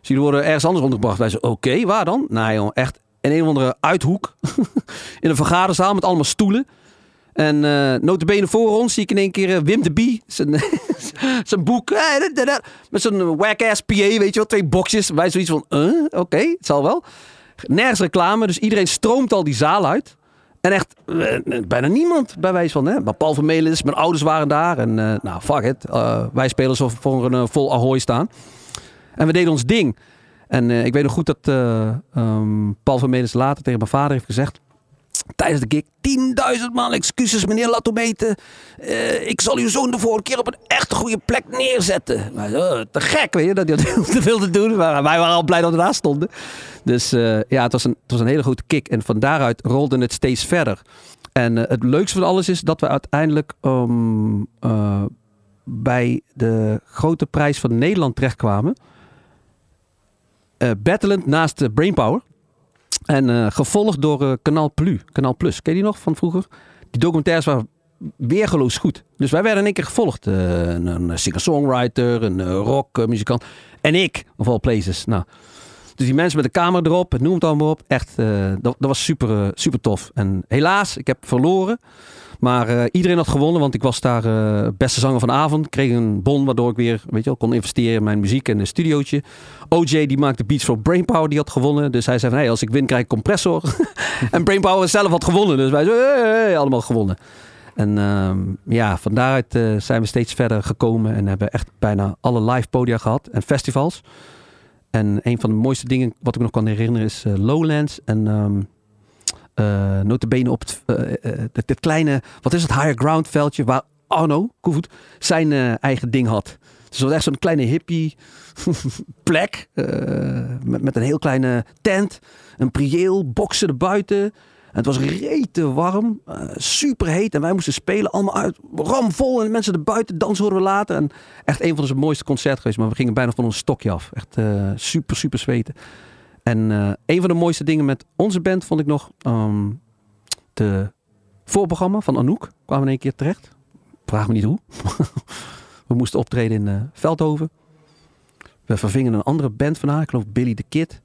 Dus worden ergens anders ondergebracht. Wij zeiden, oké, waar dan? Nou joh, echt in een of andere uithoek. in een vergaderzaal met allemaal stoelen. En eh notabene voor ons zie ik in één keer eh, Wim de Bie. Zijn, zijn boek. eh, met zo'n whack-ass PA, weet je wel. Twee boxjes. Wij zoiets van, eh, oké, het zal wel. Nergens reclame, dus iedereen stroomt al die zaal uit. En echt, eh, bijna niemand bij wijze van. Hè? Maar Paul van Melis, mijn ouders waren daar. En eh, nou, fuck it. Eh, wij spelen we voor een vol Ahoy staan. En we deden ons ding. En ik weet nog goed dat eh, ehm, Paul van Melis later tegen mijn vader heeft gezegd... Tijdens de gig, 10.000 maal excuses, meneer Latometer. Eh ik zal uw zoon de vorige keer op een echt goede plek neerzetten. Maar, eh, te gek, weet je, dat hij dat te doen. Maar wij waren al blij dat we daar stonden. Dus eh, ja, het was, een, het was een hele grote kick. En van daaruit rolde het steeds verder. En het leukste van alles is dat we uiteindelijk ehm, eh, bij de grote prijs van Nederland terechtkwamen. Eh battlend naast Brainpower. En eh, gevolgd door eh, Kanaal Plus. Kanaal Plus. Ken je die nog van vroeger? Die documentaires waren weergeloos goed. Dus wij werden in één keer gevolgd. Eh, een, singer-songwriter, een rockmuzikant. En ik, of all places. Nou, dus die mensen met de camera erop, noem het allemaal op. Echt, dat, dat was super, super tof. En helaas, ik heb verloren. Maar eh, iedereen had gewonnen, want ik was daar eh, beste zanger van de avond. Kreeg een bon waardoor ik weer weet je, wel, kon investeren in mijn muziek en een studiootje. OJ die maakte beats voor Brainpower, die had gewonnen. Dus hij zei van, hey, als ik win krijg ik compressor. en Brainpower zelf had gewonnen, dus wij zo, hey, allemaal gewonnen. En ehm, ja, van daaruit eh, zijn we steeds verder gekomen en hebben echt bijna alle live podia gehad en festivals. En een van de mooiste dingen wat ik nog kan herinneren is Lowlands en ehm eh, notabene op het, eh, eh, het, het kleine, wat is het, higher ground veldje waar Arno Koevoet zijn eigen ding had. Dus dat was echt zo'n kleine hippie plek met, met een heel kleine tent, een prieel, boksen erbuiten. En het was rete warm, super heet en wij moesten spelen allemaal uit, ramvol en mensen erbuiten dansen horen we later. En echt een van onze mooiste concerten geweest, maar we gingen bijna van ons stokje af. Echt super, super zweten. En eh, een van de mooiste dingen met onze band vond ik nog ehm, de voorprogramma van Anouk. Kwamen in één keer terecht. Vraag me niet hoe. we moesten optreden in eh, Veldhoven. We vervingen een andere band van haar, ik geloof Billy the Kid.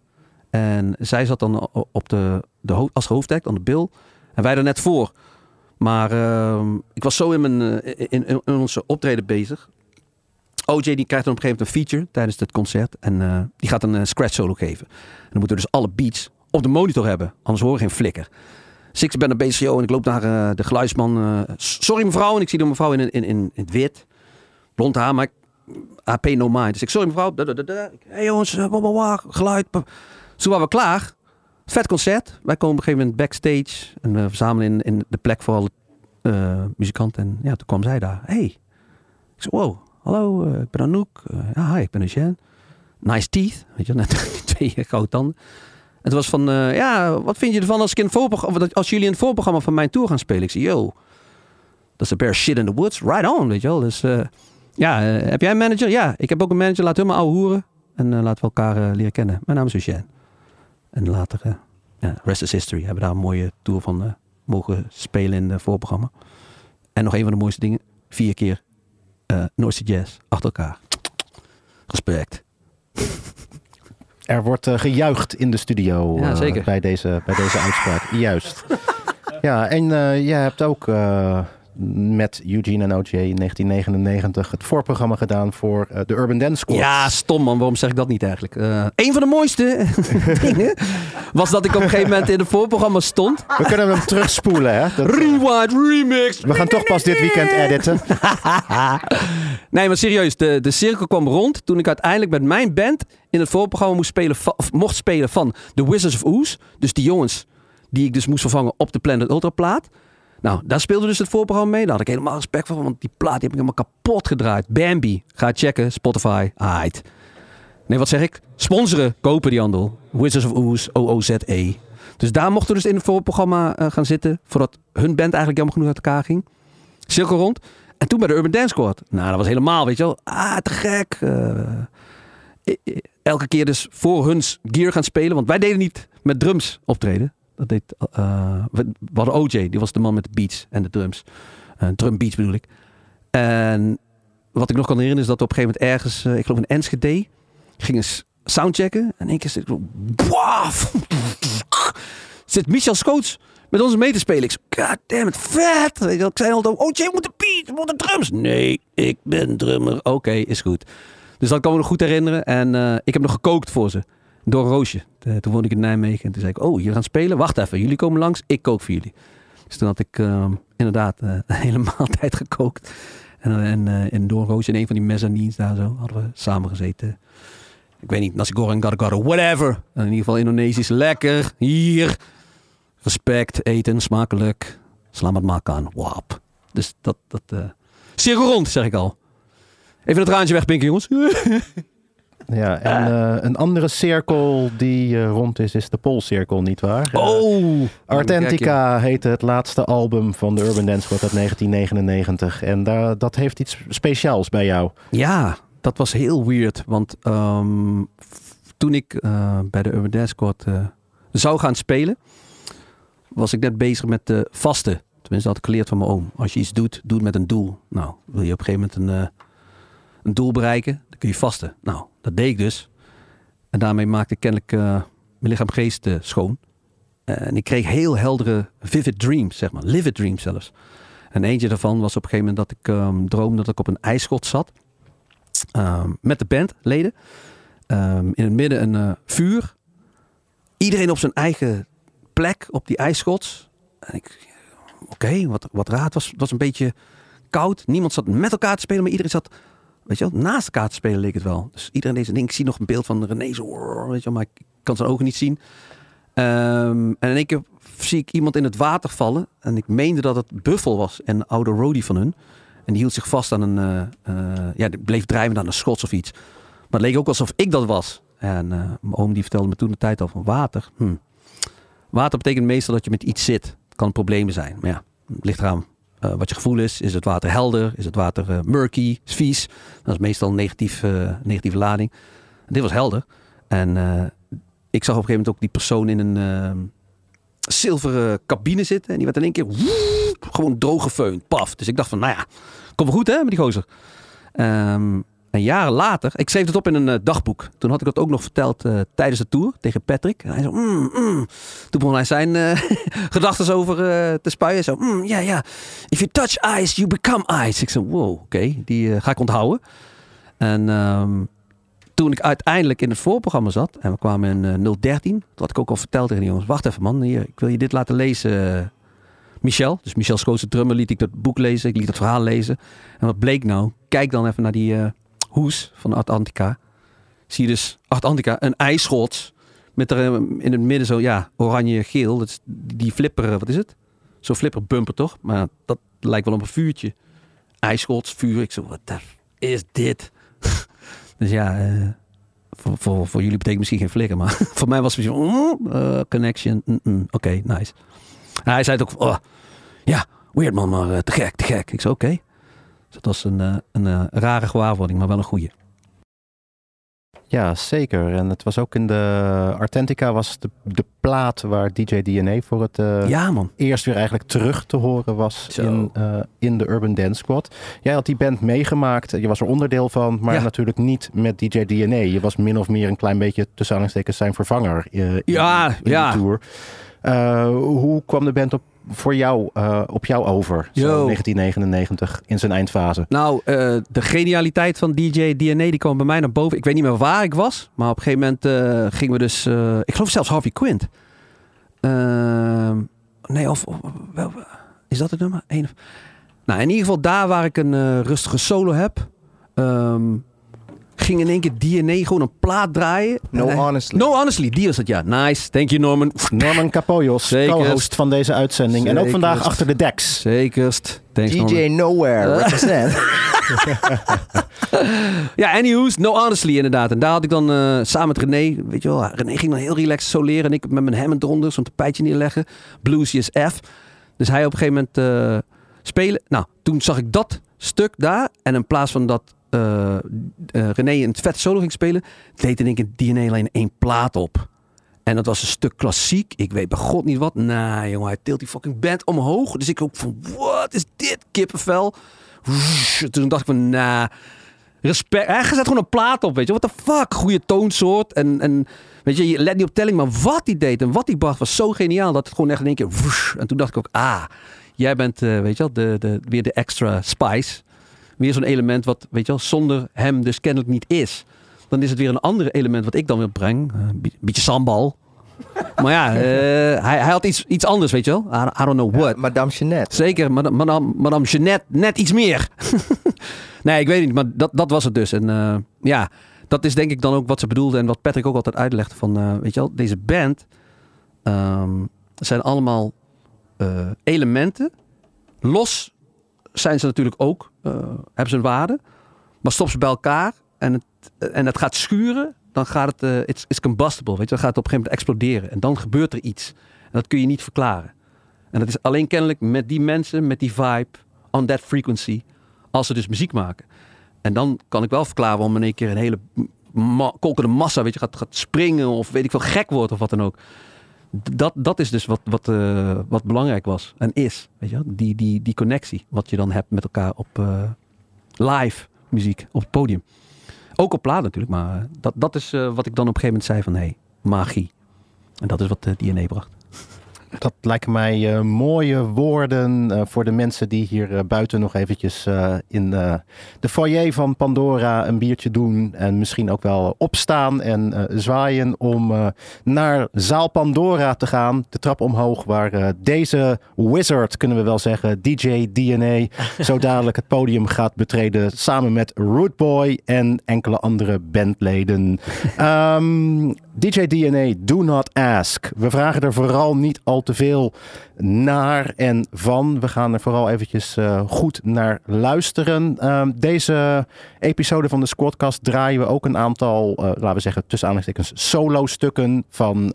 En zij zat dan op de, de als hoofdact aan de bil. En wij er net voor. Maar ehm, ik was zo in, mijn, eh, in onze optreden bezig. OJ die krijgt dan op een gegeven moment een feature tijdens het concert. En eh, die gaat een eh, scratch solo geven. En dan moeten we dus alle beats op de monitor hebben. Anders horen we geen flikker. Dus ik ben naar BCO en ik loop naar eh, de geluidsman. sorry mevrouw. En ik zie de mevrouw in, in, in, in het wit. Blond haar, maar ik, pay no mind. Dus ik, sorry mevrouw. Da, da, da, hey jongens, geluid. Zo waren we klaar. Vet concert. Wij komen op een gegeven moment backstage. En we verzamelen in, in de plek voor alle muzikanten. En ja, toen kwam zij daar. Hey. Ik zei, wow, hallo, eh, ik ben Anouk. Eh, ja, hi, ik ben Eugène. Nice teeth. Weet je, net twee grote tanden. En het was van, eh, ja, wat vind je ervan als, ik in het als jullie in het voorprogramma van mijn tour gaan spelen? Ik zei, yo, is a bear shit in the woods. Right on, weet je wel. Dus ja, heb jij een manager? Ja, ik heb ook een manager. Laat helemaal ouwe hoeren. En laten we elkaar leren kennen. Mijn naam is Eugène. En later, rest is history. Hebben daar een mooie tour van mogen spelen in het voorprogramma. En nog een van de mooiste dingen. Vier keer North Sea Jazz achter elkaar. Respect. Er wordt eh, gejuicht in de studio Ja, eh, zeker. bij, deze, bij deze uitspraak. Juist. Ja, en jij hebt ook met Eugene en OJ in 1999 het voorprogramma gedaan voor eh, de Urban Dance Squad. Ja, stom man. Waarom zeg ik dat niet eigenlijk? Eh een van de mooiste dingen was dat ik op een gegeven moment in het voorprogramma stond. We kunnen hem terugspoelen, hè? Dat- Rewind, remix. we gaan toch pas dit weekend editen. Nee, maar serieus. De, de cirkel kwam rond toen ik uiteindelijk met mijn band in het voorprogramma moest spelen, of mocht spelen van The Wizards of Oz. Dus die jongens die ik dus moest vervangen op de Planet Ultra plaat. Nou, daar speelde dus het voorprogramma mee. Daar had ik helemaal respect voor, want die plaat die heb ik helemaal kapot gedraaid. Bambi, ga checken, Spotify, aight. Nee, wat zeg ik? Sponsoren, kopen die handel. Wizards of Oz, OOZE. Dus daar mochten we dus in het voorprogramma eh, gaan zitten, voordat hun band eigenlijk jammer genoeg uit elkaar ging. Cirkel rond. En toen bij de Urban Dance Squad. Nou, dat was helemaal, weet je wel. Ah, te gek. Eh, elke keer dus voor hun gear gaan spelen. Want wij deden niet met drums optreden. Dat deed, eh, we, hadden OJ, die was de man met de beats en de drums. Eh, drum beats bedoel ik. En wat ik nog kan herinneren is dat op een gegeven moment ergens, eh, ik geloof in Enschede, gingen soundchecken. En één keer zit ik zit Michel Scoots met ons mee te spelen. Ik god damn it, vet. Ik zei altijd, oh moet de beat, moet de drums. Nee, ik ben drummer. Oké, is goed. Dus dat kan me nog goed herinneren. En ik heb nog gekookt voor ze. Door Roosje. Eh, toen woonde ik in Nijmegen. En toen zei ik, oh, jullie gaan spelen? Wacht even, jullie komen langs. Ik kook voor jullie. Dus toen had ik eh, inderdaad eh, een hele maaltijd gekookt. En, en eh, in Door Roosje, in een van die mezzanines daar zo, hadden we samen gezeten. Ik weet niet, nasi goreng, gara, whatever. En in ieder geval Indonesisch, lekker. Hier. respect, eten, smakelijk. Slamat makan, wap. Dus dat, dat cirkel rond, zeg ik al. Even het traantje wegpinken, jongens. Ja, en eh, een andere cirkel die eh, rond is, is de Poolcirkel, nietwaar? Eh, Oh! Artentica heette het laatste album van de Urban Dance Squad uit 1999. En daar, dat heeft iets speciaals bij jou. Ja, dat was heel weird. Want ehm, toen ik bij de Urban Dance Squad zou gaan spelen, was ik net bezig met de vasten. Tenminste, dat had ik geleerd van mijn oom. Als je iets doet, doe het met een doel. Nou, wil je op een gegeven moment een, een doel bereiken, kun je vasten. Nou, dat deed ik dus. En daarmee maakte ik kennelijk eh, mijn lichaam geest eh, schoon. en ik kreeg heel heldere vivid dreams, zeg maar. Livid dreams zelfs. En eentje daarvan was op een gegeven moment dat ik ehm, droomde dat ik op een ijsschot zat. Ehm, met de bandleden. Ehm, in het midden een eh, vuur. Iedereen op zijn eigen plek op die ijsschots. En ik, oké, wat, wat. Het was, was een beetje koud. Niemand zat met elkaar te spelen, maar iedereen zat, weet je wel, naast elkaar te spelen leek het wel. Dus iedereen zijn ding. Ik zie nog een beeld van René zo, weet je wel, maar ik kan zijn ogen niet zien. Ehm, en in één keer zie ik iemand in het water vallen. En ik meende dat het Buffel was, een oude roadie van hun. En die hield zich vast aan een, eh, eh, ja, die bleef drijven aan een schots of iets. Maar het leek ook alsof ik dat was. En eh, mijn oom die vertelde me toen de tijd al van water. Hm. Water betekent meestal dat je met iets zit. Het kan problemen zijn. Maar ja, het ligt eraan eh, wat je gevoel is. Is het water helder? Is het water eh, murky? Is vies? Dat is meestal een negatief, eh, negatieve lading. Dit was helder. En ik zag op een gegeven moment ook die persoon in een zilveren cabine zitten. En die werd in één keer gewoon droog gefeund. Paf. Dus ik dacht van, nou ja, komt wel goed hè met die gozer. Ehm, en jaren later, ik schreef het op in een eh, dagboek. Toen had ik dat ook nog verteld eh, tijdens de tour tegen Patrick. En hij zo, mm, mm. Toen begon hij zijn eh, gedachten over te spuien. Zo, mm, ja, ja. If you touch ice, you become ice. Ik zo, wow, oké, die ga ik onthouden. En ehm, toen ik uiteindelijk in het voorprogramma zat en we kwamen in eh, 013, toen had ik ook al verteld tegen die jongens, wacht even man, hier, ik wil je dit laten lezen. Michel, dus Michel Schootse drummer, liet ik dat boek lezen, ik liet het verhaal lezen. En wat bleek nou? Kijk dan even naar die hoes van Atlantica. Zie je dus Atlantica, een ijsschots met er eh, in het midden zo, ja, oranje-geel. Dat is die flipper, wat is het? Zo'n flipperbumper toch? Maar dat lijkt wel op een vuurtje. Ijsschots, vuur. Ik zo, wat is dit? dus ja, eh, voor, voor, voor jullie betekent misschien geen flikker, maar voor mij was het misschien eh, connection. mm, mm, Oké, nice. Hij zei het ook, oh, ja, weird man, maar eh, te gek, te gek. Ik zei, oké. Dat was een, eh, een eh, rare gewaarwording, maar wel een goeie. Ja, zeker. En het was ook in de Artentica was de, de plaat waar DJ DNA voor het eh, Ja, man. eerst weer eigenlijk terug te horen was Zo. in, in de Urban Dance Squad. Jij had die band meegemaakt, je was er onderdeel van, maar Ja. natuurlijk niet met DJ DNA. Je was min of meer een klein beetje tussen aanhalingstekens zijn vervanger in, Ja, in ja. de tour. Hoe kwam de band op, voor jou, eh, op jou over, zo Yo. 1999 in zijn eindfase? Nou, eh, de genialiteit van DJ DNA die kwam bij mij naar boven. Ik weet niet meer waar ik was, maar op een gegeven moment eh, gingen we dus, ik geloof zelfs Harvey Quint. Ehm, nee, of, wel, is dat het nummer? Eén of- nou, in ieder geval daar waar ik een rustige solo heb, ehm, ging in één keer DNA gewoon een plaat draaien. No hij- Honestly. No Honestly, die was het, ja. Nice, thank you Norman. Norman Capojos, Zeker. co-host van deze uitzending. En ook vandaag achter de decks. Zekerst. Thanks, DJ Norman. Nowhere, represent. Ja, anyhows, no honestly inderdaad. En daar had ik dan eh, samen met René, weet je wel, René ging dan heel relaxed soleren en ik met mijn Hammond eronder, zo'n tapijtje neerleggen. Bluesy is F. Dus hij op een gegeven moment eh, spelen. Nou, toen zag ik dat stuk daar en in plaats van dat eh, eh, René een vet solo ging spelen, deed in één keer DNA alleen één plaat op. En dat was een stuk klassiek. Ik weet bij god niet wat. Nou, jongen, hij tilt die fucking band omhoog. Dus ik ook van, wat is dit? Kippenvel. Toen dacht ik van, nah, respect. Hij zet gewoon een plaat op, weet je. What the fuck? Goede toonsoort. En, en weet je, je let niet op telling, maar wat hij deed en wat hij bracht was zo geniaal dat het gewoon echt in één keer. En toen dacht ik ook, ah, jij bent, eh, weet je wel, de, de, weer de extra spice. Weer zo'n element wat, weet je wel, zonder hem dus kennelijk niet is. Dan is het weer een ander element wat ik dan weer breng. Een beetje sambal. Maar ja, eh, hij, hij had iets, iets anders, weet je wel. I, I don't know what. Madame Jeannette. Zeker, madame, madame, madame Jeannette, net iets meer. nee, ik weet niet, maar dat, dat was het dus. En eh, ja, dat is denk ik dan ook wat ze bedoelde en wat Patrick ook altijd uitlegde van, eh, weet je wel, deze band, ehm, zijn allemaal eh, elementen. Los zijn ze natuurlijk ook, eh, hebben ze een waarde. Maar stop ze bij elkaar en het, en het gaat schuren, dan gaat het, eh it's, combustible, weet je. Dan gaat het op een gegeven moment exploderen. En dan gebeurt er iets. En dat kun je niet verklaren. En dat is alleen kennelijk met die mensen, met die vibe, on that frequency, als ze dus muziek maken. En dan kan ik wel verklaren waarom in één keer een hele ma kolkende massa, weet je, gaat, gaat springen of weet ik veel, gek wordt of wat dan ook. Dat, dat is dus wat, wat, eh, wat belangrijk was en is, weet je? Die, die, die connectie, wat je dan hebt met elkaar op eh, live muziek, op het podium. Ook op plaat natuurlijk, maar dat, dat is eh, wat ik dan op een gegeven moment zei van, hé, hey, magie. En dat is wat DNA bracht. Dat lijken mij eh, mooie woorden eh, voor de mensen die hier eh, buiten nog eventjes in de foyer van Pandora een biertje doen. En misschien ook wel opstaan en zwaaien om naar zaal Pandora te gaan. De trap omhoog waar deze wizard, kunnen we wel zeggen, DJ DNA, zo dadelijk het podium gaat betreden. Samen met Rootboy en enkele andere bandleden. Ehm, DJ DNA, do not ask. We vragen er vooral niet al te veel naar en van. We gaan er vooral eventjes eh, goed naar luisteren. Ehm, deze episode van de Squadcast draaien we ook een aantal, eh, laten we zeggen, tussen aanhalingstekens solo stukken van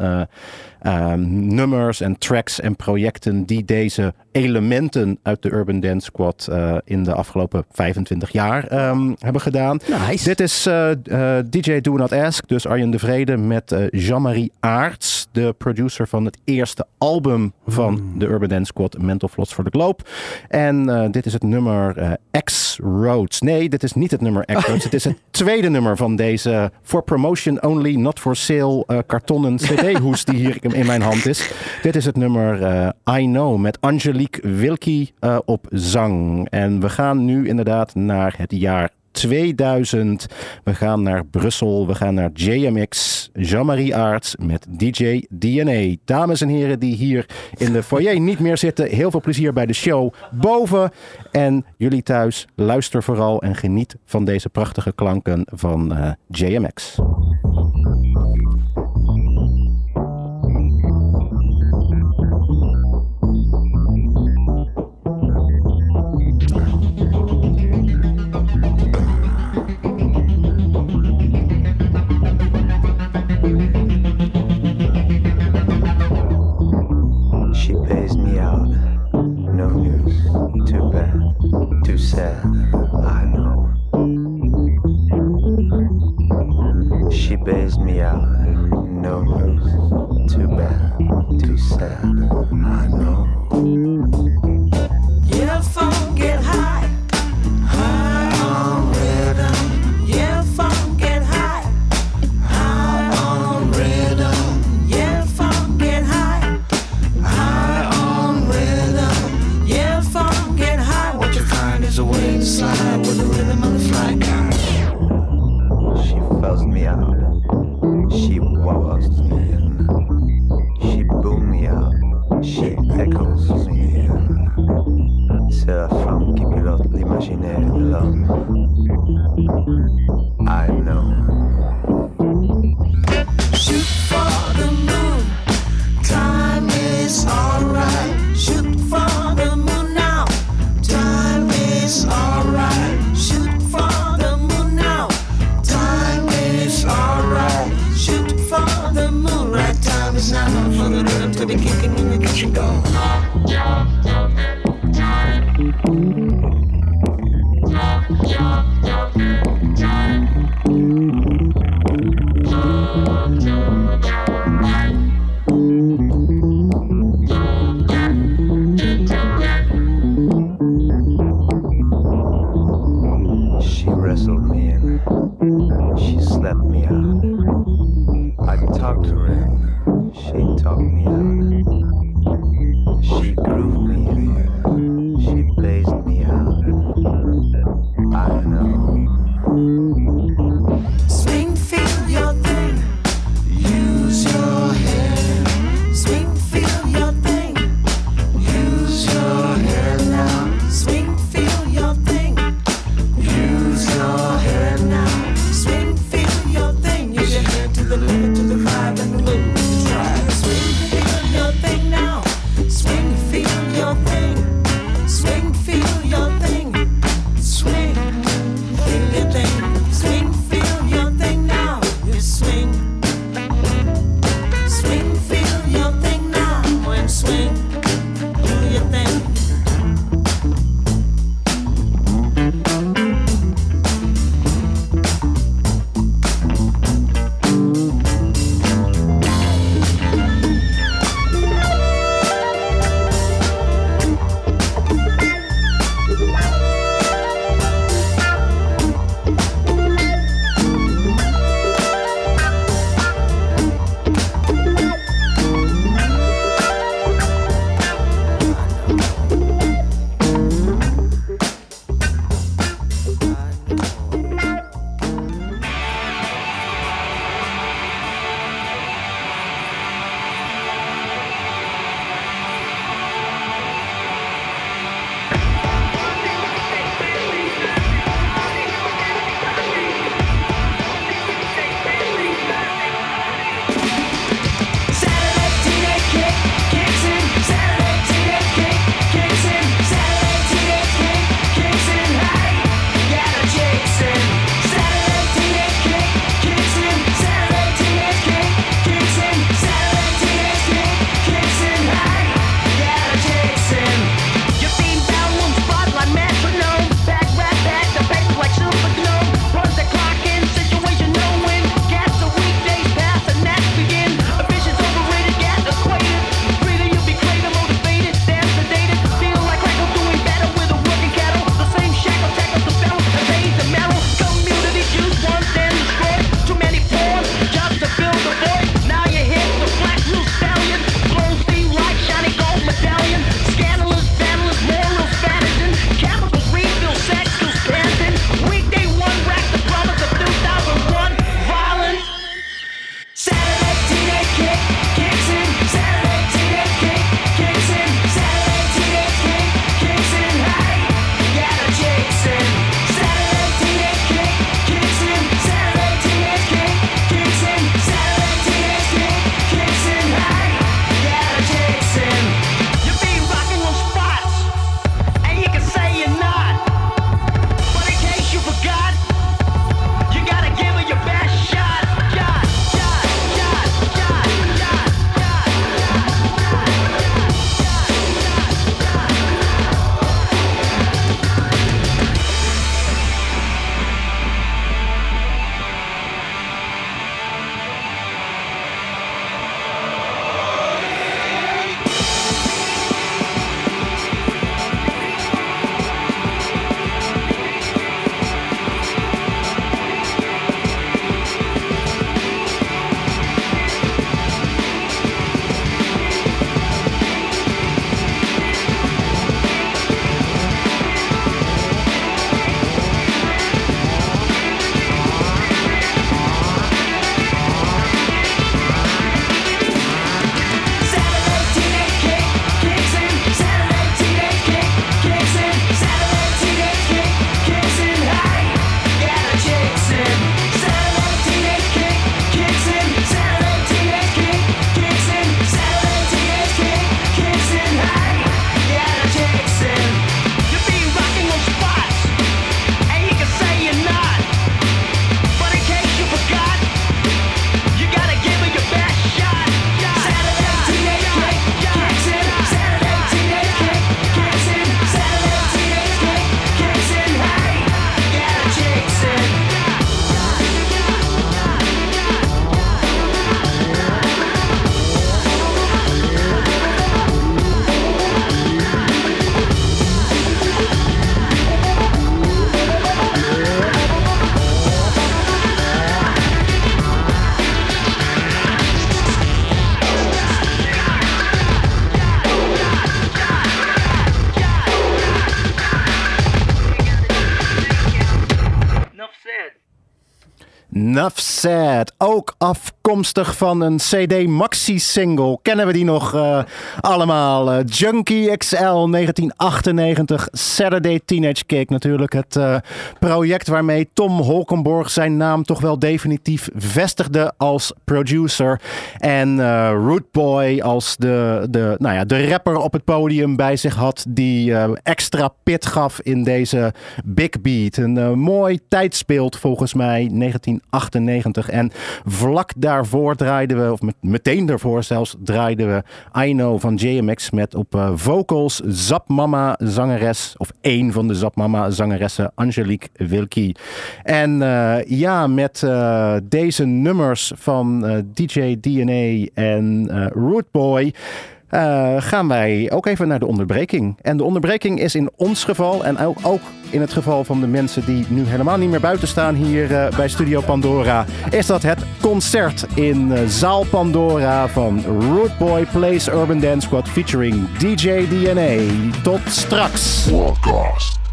eh, ehm, nummers en tracks en projecten die deze elementen uit de Urban Dance Squad eh, in de afgelopen 25 jaar ehm, hebben gedaan. Dit is eh, eh, DJ Do Not Ask, dus Arjen de Vrede met Jean-Marie Aarts, de producer van het eerste album van de Urban Dance Squad, Mental Flots for the Globe. En dit is het nummer X Roads. Nee, dit is niet het nummer X Roads. het is het tweede nummer van deze for promotion only, not for sale kartonnen CD-hoes die hier in mijn hand is. Dit is het nummer eh, I Know met Angelique Wilkie eh, op zang. En we gaan nu inderdaad naar het jaar 2000. We gaan naar Brussel. We gaan naar JMX. Jean-Marie Aarts met DJ DNA. Dames en heren die hier in de foyer niet meer zitten. Heel veel plezier bij de show boven. En jullie thuis, luister vooral en geniet van deze prachtige klanken van eh, JMX. Sad. I know. She pays me out. No news. Too bad. Too sad. I know. said. Ook afkomstig van een CD maxi-single. Kennen we die nog eh, allemaal? Eh, Junkie XL 1998. Saturday Teenage Kick natuurlijk. Het eh, project waarmee Tom Holkenborg zijn naam toch wel definitief vestigde als producer. En Root Boy als de, de, nou ja, de rapper op het podium bij zich had. Die extra pit gaf in deze Big Beat. Een mooi tijdsbeeld volgens mij, 1998. En vlak daarvoor draaiden we, of met- meteen daarvoor zelfs, draaiden we Know van JMX met op eh, vocals Zap Mama zangeres, of één van de Zap Mama zangeressen, Angelique Wilkie. En eh, ja, met eh, deze nummers van DJ DNA en eh Root Boy. Eh, gaan wij ook even naar de onderbreking. En de onderbreking is in ons geval en ook, in het geval van de mensen die nu helemaal niet meer buiten staan hier eh, bij Studio Pandora, is dat het concert in eh, Zaal Pandora van Root Boy Plays Urban Dance Squad featuring DJ DNA. Tot straks. Podcast.